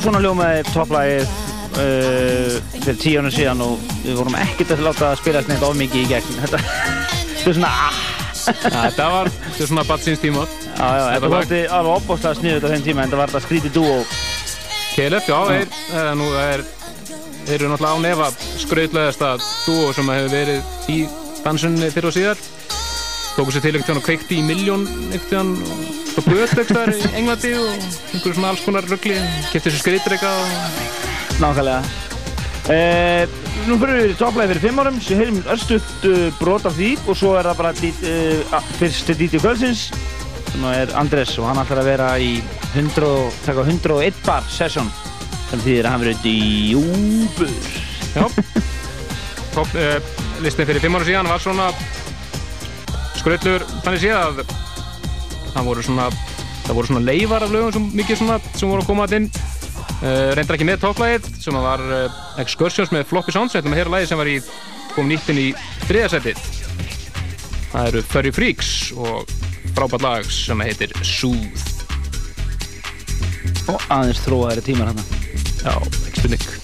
Já, svona ljómaði topplægið uh, fyrir tíu ánum síðan og við vorum ekkert að láta það spilast neitt of mikið í gegn. Þetta, þetta er svona, ah, Þetta var þetta svona batsins tíma þetta var alveg opbóstlega sniðut á þeim tíma en þetta var þetta skrítið dúo. KLF, já, þeir, það er er, eru náttúrulega á nefa skrautlegasta dúo sem hefur verið í dansunni fyrir og síðar. Tóku sér til ekkert þannig að kveikti í miljón ekkert þannig og böt ekkert í Englandi og einhverju svona alls konar ruggli, kefti sér skreitreika og... Nákvæmlega. Uh, nú fyrir við topplæði fyrir fimm árum sem heyrim örstuðt uh, brot af því og svo er það bara dít, uh, fyrsti díti kvöldsins sem er Andres og hann ætlar að vera í 100, og- taka 101 bar session sem þýðir að hann verið í úbur. Já, topp uh, listin fyrir fimm ára síðan var svona skrautlur þannig séð að það voru svona svona leifar af lögum sem mikið svona sem voru að koma að inn. Uh, reyndar ekki með topplægið sem var uh, Excursions með Floppy Sounds þetta með hér lagi sem var í kom nýtt inn í þriðasettið það eru Furry Freaks og frábært lag sem heitir Soothe. Og aðeins þróaðari tímar hann. Já, ekki spurning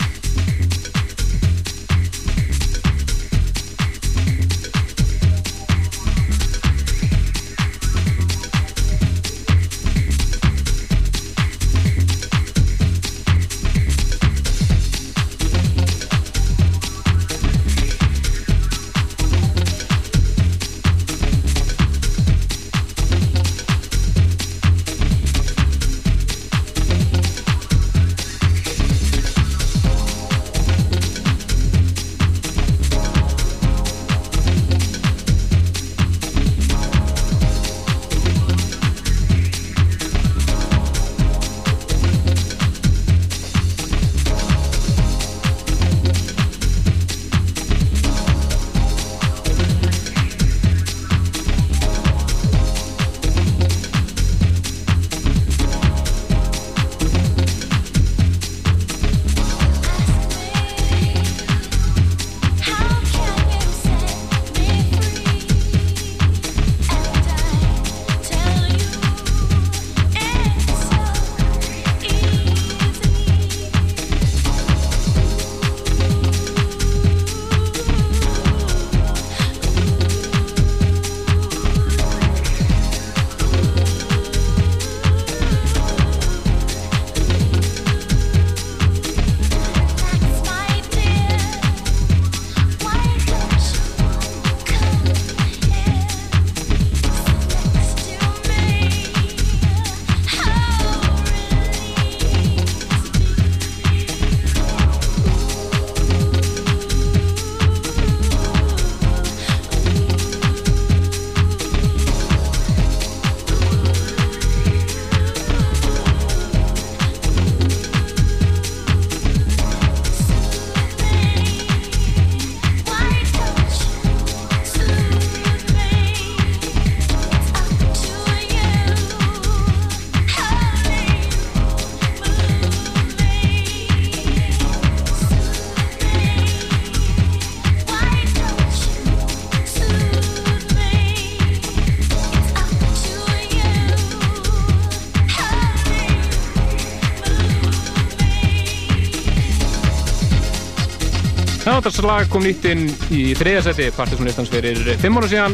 Neðandarslag kom nýtt inn í þriðja seti Partisanlistans fyrir fimm ára síðan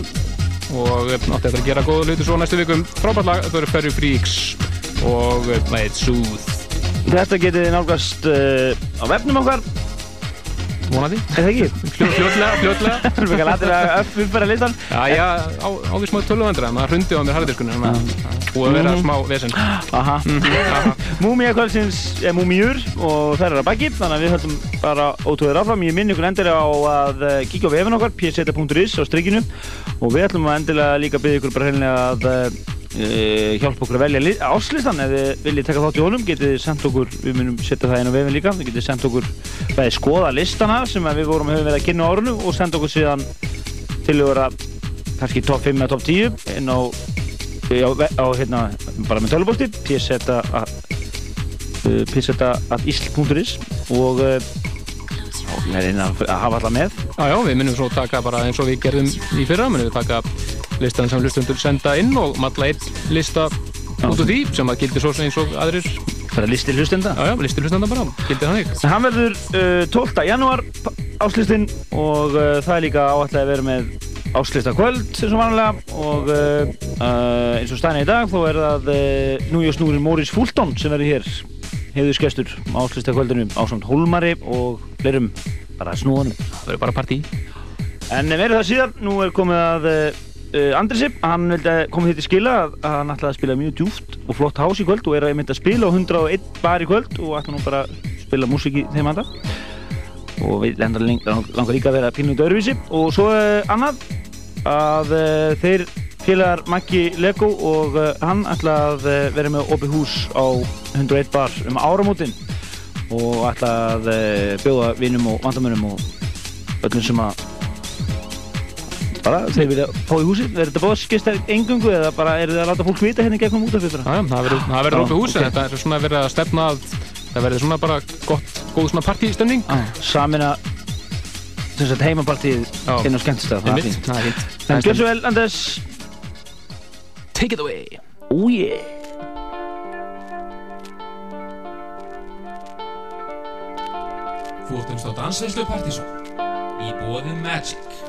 og átti eftir að gera góða hluti svo næstu vikum. Frábært lag, það eru Ferry Freaks og lagið Sooth Þetta getið nálgast uh, á vefnum okkar. Vonandi. Er það ekki? Fljó, fljótlega, fljótlega. *laughs* Við erum ekki að latir að uppfæra listan? Já, já, á, á við smá tölvöndra maður hrundi á mér harðiskunni að það vera Mhm. smá vesen. Aha. *laughs* Múmía kvöldsins er múmíur og þær eru að baki þannig að við höldum bara ótrúður áfram. Ég minn ykkur endilega á að eh, kíkja á vefin okkar pseta.is á strikinu. Og við ætlum að endilega líka byggja ykkur bara hreinlega að uh, hjálpa okkur að velja li- áslistan ef þið viljið taka þátt í honum getið sendt okkur, við munum setja það inn á vefin líka þið getið sendt okkur bæði skoða listana sem við vorum höfum verið að kynna á árunu og senda okkur síðan til að kannski top 5 eða top 10 inn á á, hérna, bara með tölubósti at isl.is og við erum að að hafa alla með. Já, já, við minnum svo taka bara eins og við gerðum í fyrra, minnum við taka listan sem hlustundur senda inn og matla einn lista út úr því sem að gildi svo sem eins og aðrir. Bara listi hlustenda. Já, já, listi hlustenda bara, gildi þannig. En hann verður uh, 12. janúar áslistinn og uh, það er líka áallega að vera með áslista kvöld eins og vanlega og uh, uh, eins og stæna í dag þá er það uh, núi og snúrin Móris Fúltón sem verður hér hefur skestur á áslista kvöldinu ásamt Hólmari og fleirum. Bara snúanum Það verður bara partí. En verður það síðan, nú er komið að uh, Andrisi, hann vildi koma því til skila að hann ætlaði að spila mjög djúft og flott hás í kvöld og er að mynda að spila á 101 bar í kvöld og ætla nú bara að spila músík í þeim anda. Og við langar líka að vera pínuð öðruvísi. Og svo uh, annað að uh, þeir félagar Maggi Lego og uh, hann ætla að uh, vera með opið hús á 101 bar um áramótin og ætla að uh, bjóða vinnum og vandamönnum og öllum sem að bara þeir vilja fá í húsið. Er þetta bóðskist engungu eða bara er það að láta fólk vita hérna í gegnum út af já, það verður- það verður opið hús en ok. þetta er svona verið að stefna að það verður svona bara gott, góð svona partístemning. Samina sem sagt heimapartíð inn á skemmtistað það er fínt. gjör svo vel, Anders Take it away. Oh yeah. Þú ert umst á dansveislu Partíson í bóði Magic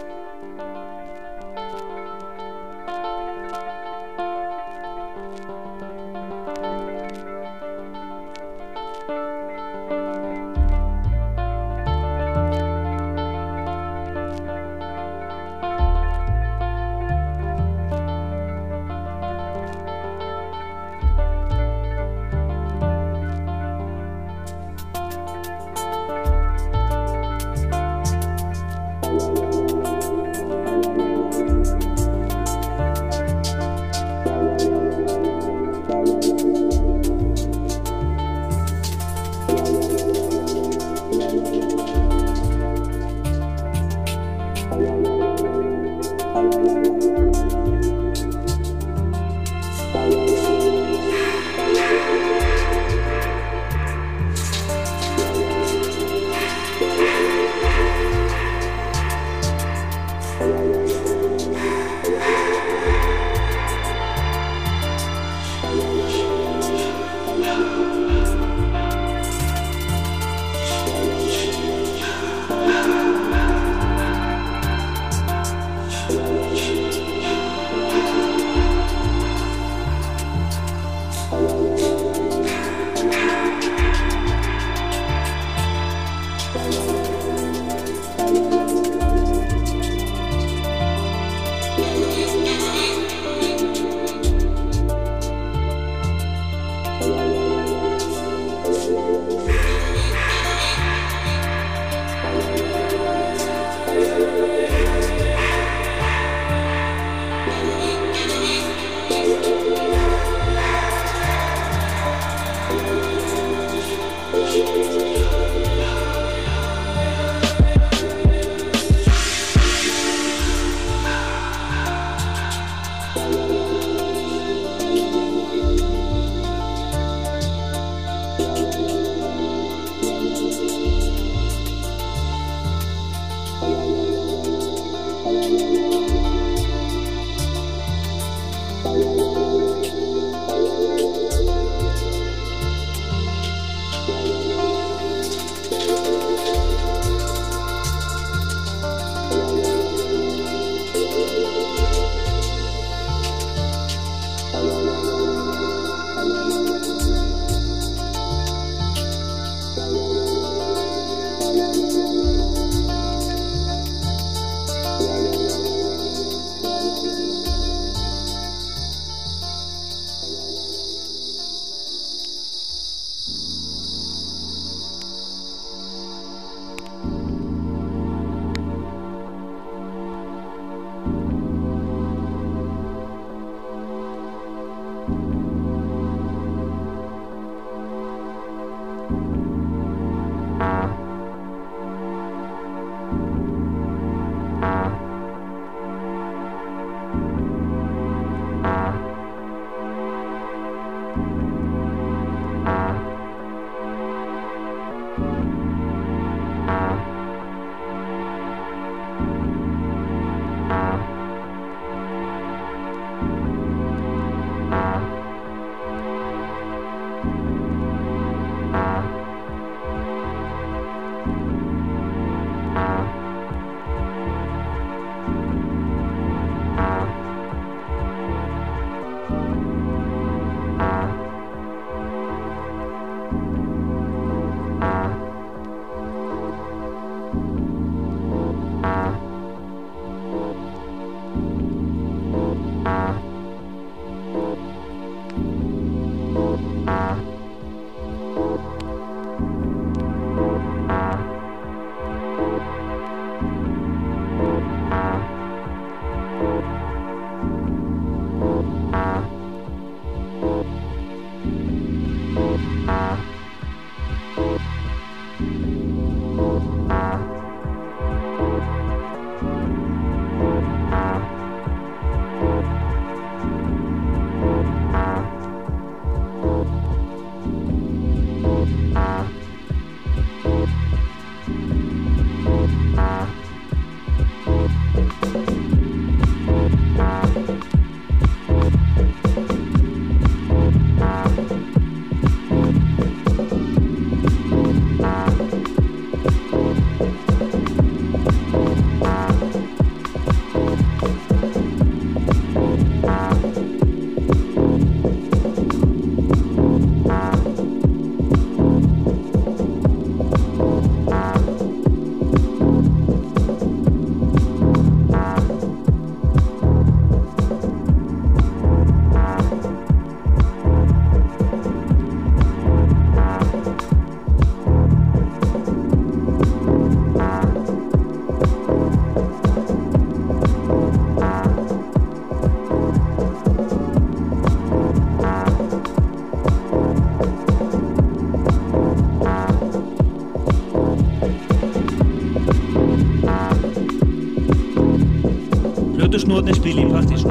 Runde spiele ich praktisch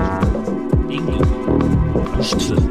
irgendwo. Stfl.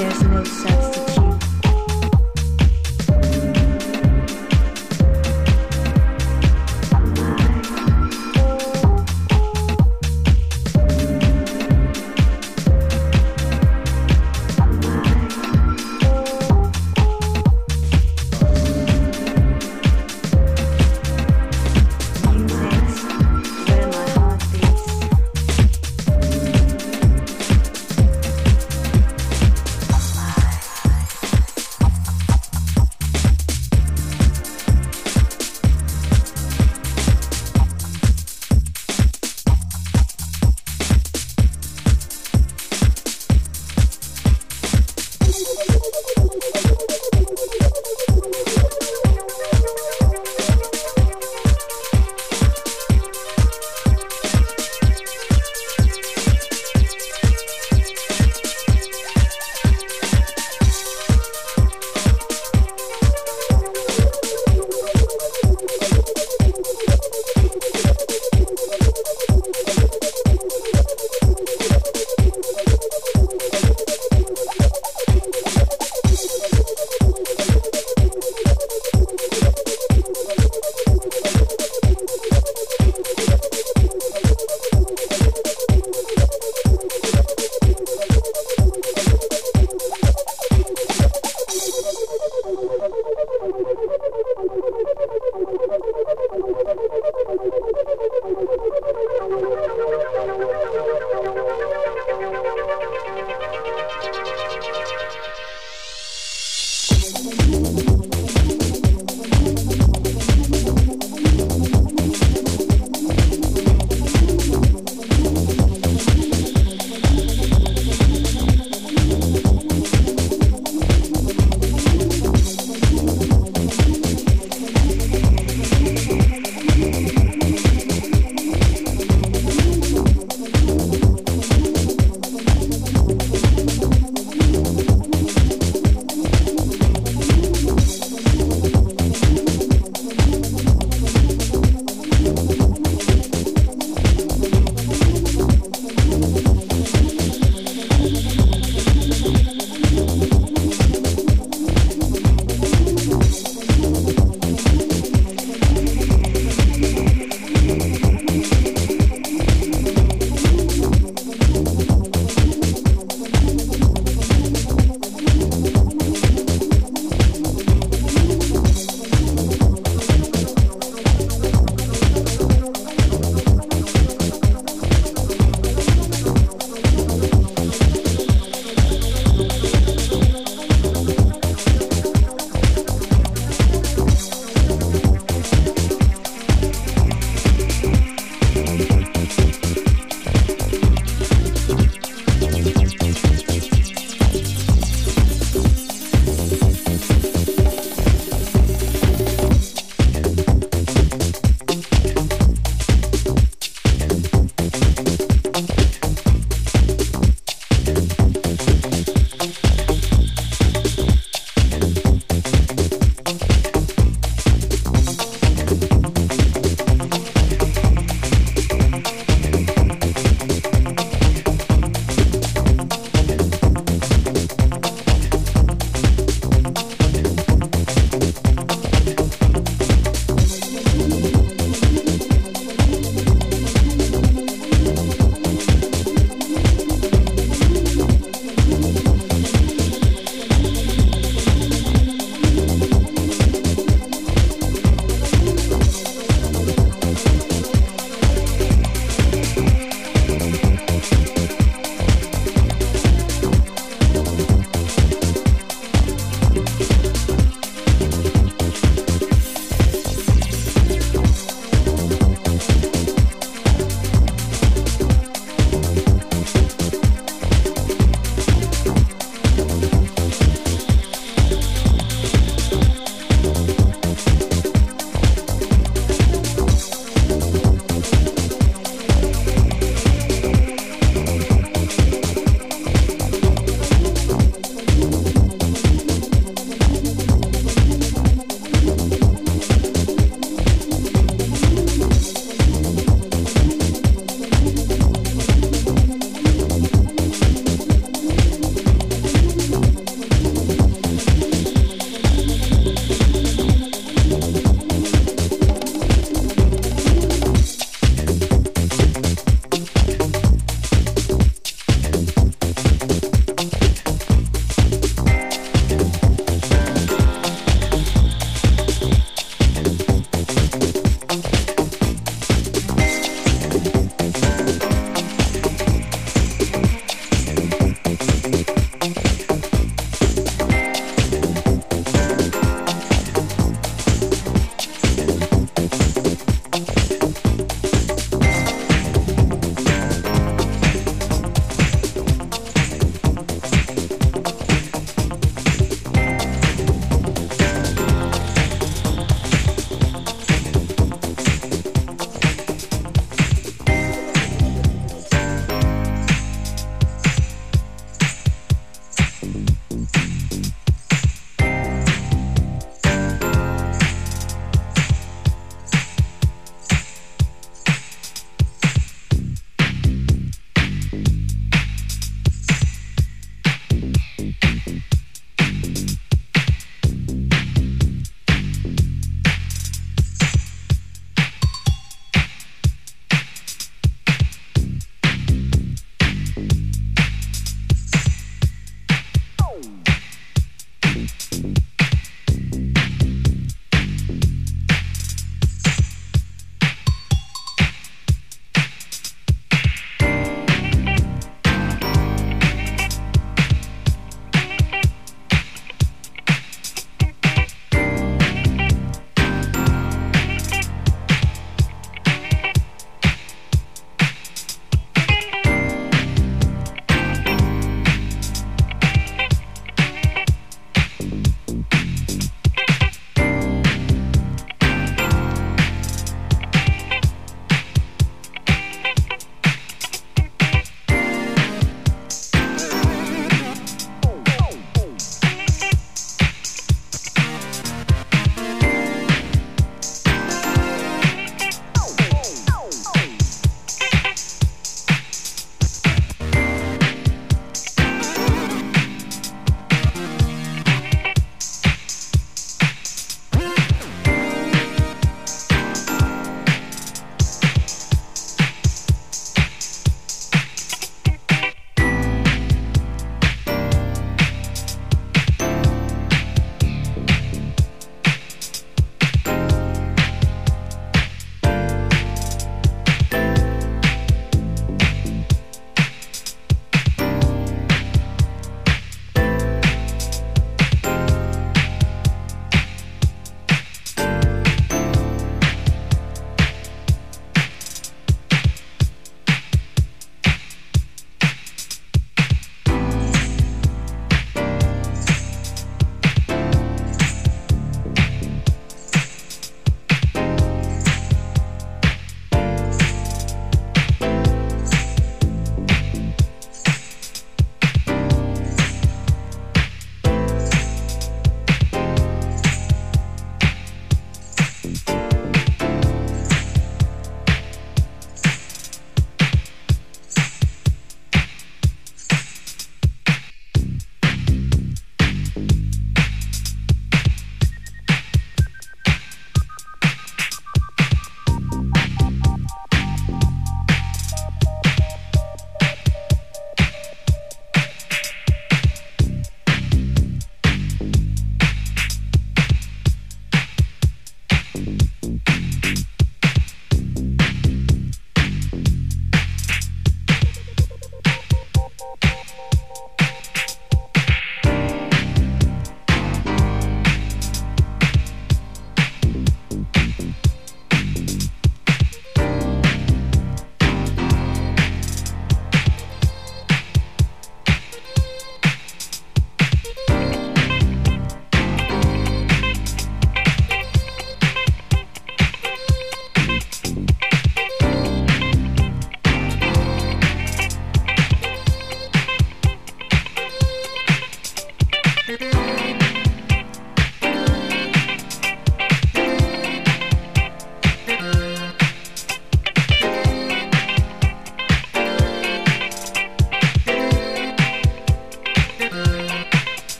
There's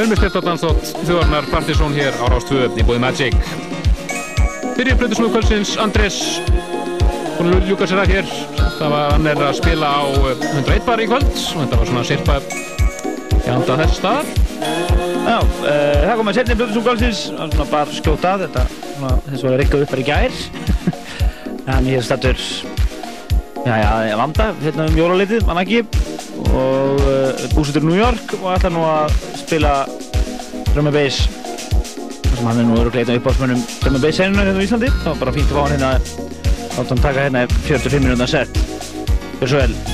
Með styrtadansdótt þjóðarnar Partizón hér á Rástvö í bóði Magic. Fyrir Plötusnúð kvöldsins, Andrés, hún ljúkar sér að hér. Það var hann er að spila á eh, 101 bar í kvöld og þetta var svona sirpa í handa þess staðar. Já, uh, það kom að setja Plötusnúð kvöldsins, það var svona bara skjóta að þetta, þess var að rikka upp bara í gær. *laughs* Þannig hér stattur, já, já, vanda, hérna um jólalitið, mann ekki, og uh, búsettur í New York og ætlar nú að spila drum and bass. Þar sem hann er nú örugglega einn af uppáhaldsmönnum drum and bass scenunar hérna á Íslandi. Var bara fínt að fá hann hérna láta hann taka hérna 45 minúta set. Gjör svo vel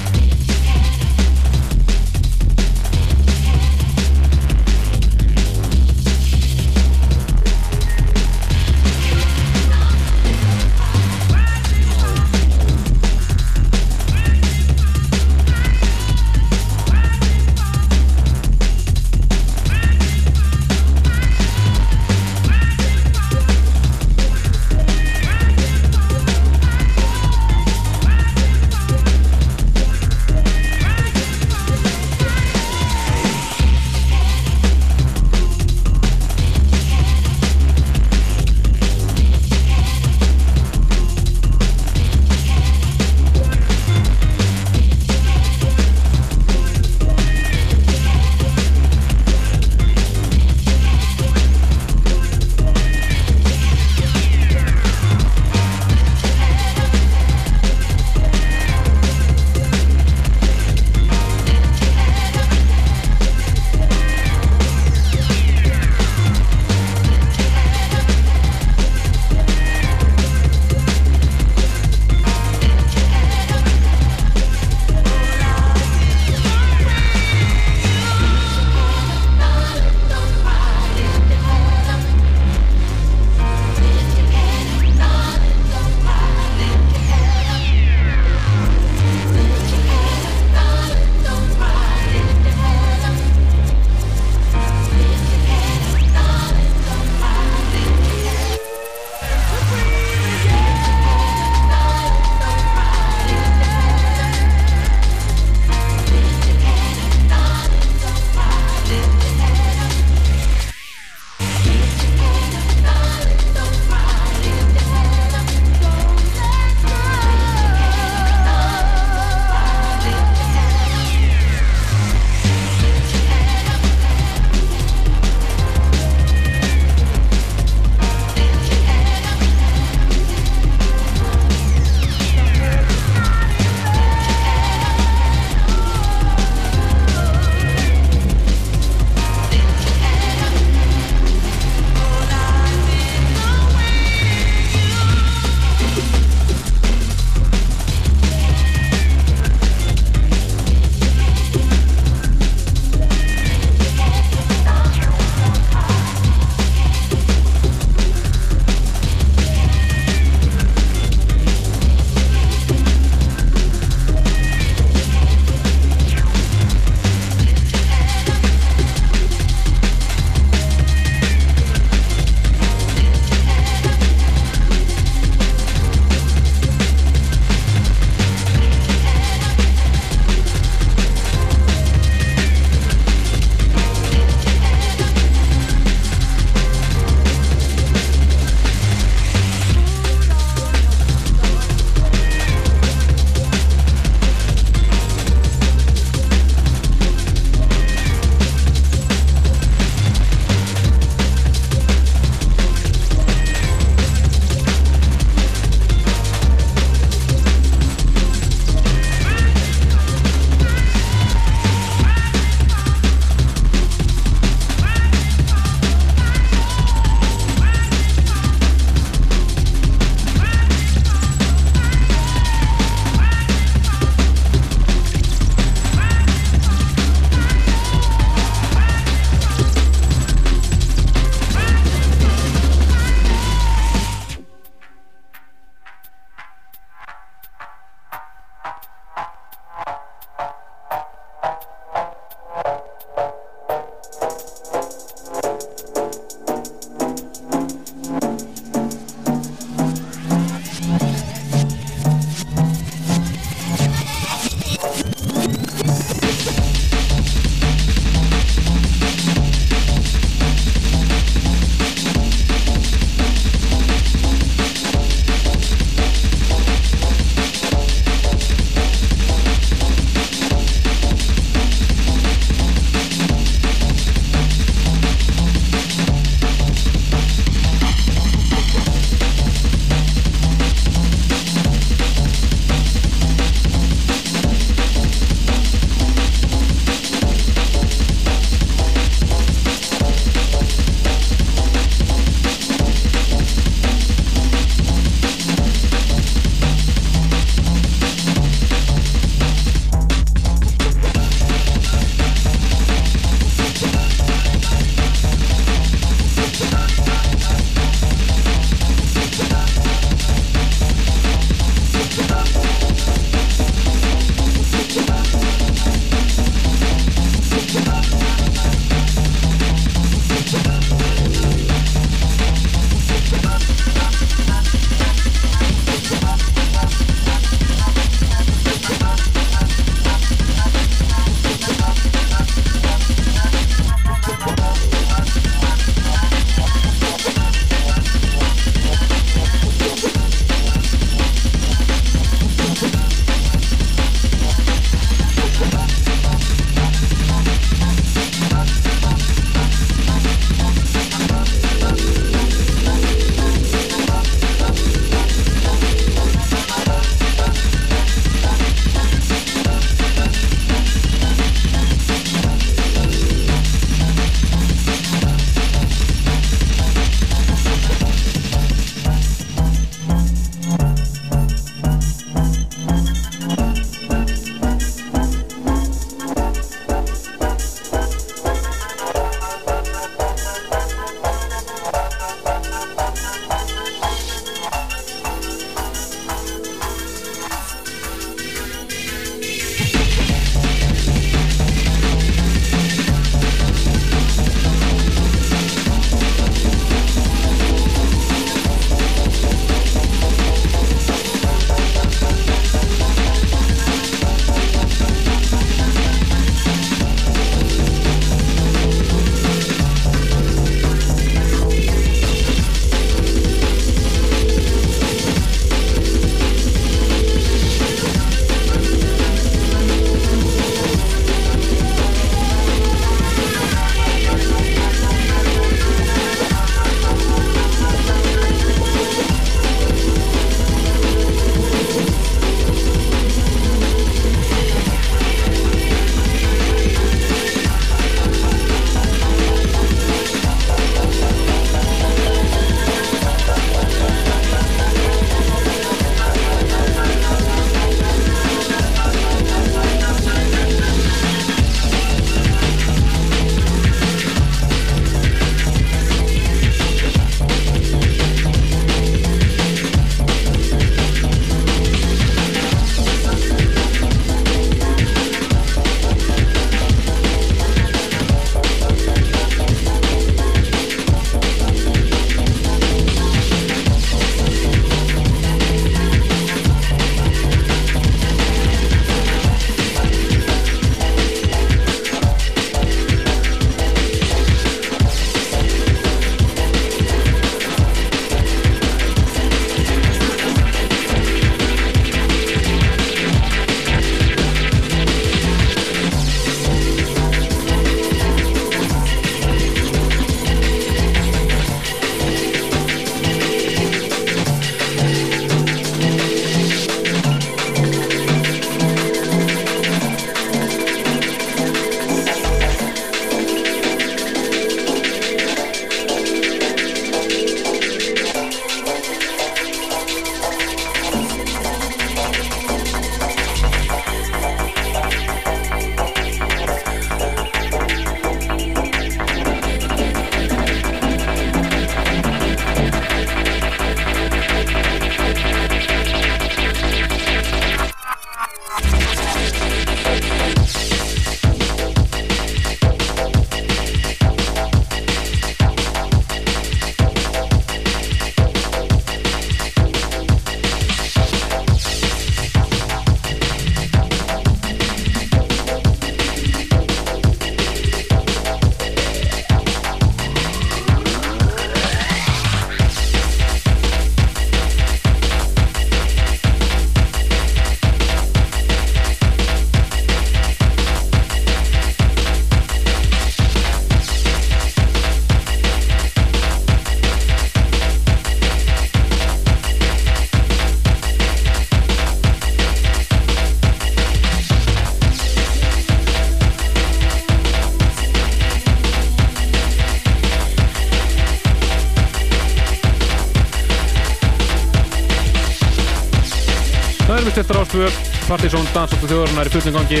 2 Partiðsson, Dansóttu þjóðarinnar í fullum gangi.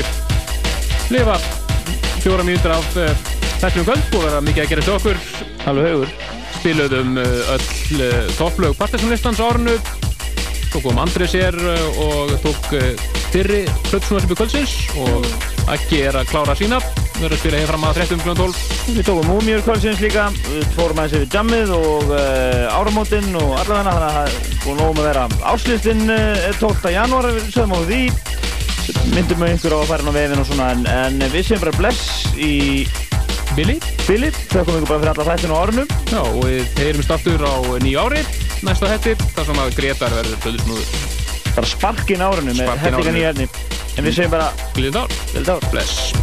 Lifa fjóra mjöndur af eh, þessum kvöld og verða mikið að gera þessu okkur? Alveg högur spiluðum eh, öll eh, topplög Partiðsson listans árnu tókum Andrið sér og tók fyrri hlutsnúarsipur kvöldsins. Og ekki er að klára sína. Við verðum að spila hér fram að 13.12 Við tókum múmjur kvöldsins líka. Við fórum að þessu við jammið og áramótin og allavega þannig að það er búin nóg með að vera áslýstin uh, 12. janúar, við sögum á því. Myndum við ykkur á að fara inn á vefin og svona en, en við séum bara bless í Billy? Billy, þökkum ykkur bara fyrir alla þættinu á árunum Já, og við heyrumst aftur á nýju ári næsta hættir, þar sem að Gretar verður plöðusnúður bara sparkin Spark inn hellinga árinu. nýja efni. En við segjum bara Glíðið ár Glíðið ár Bless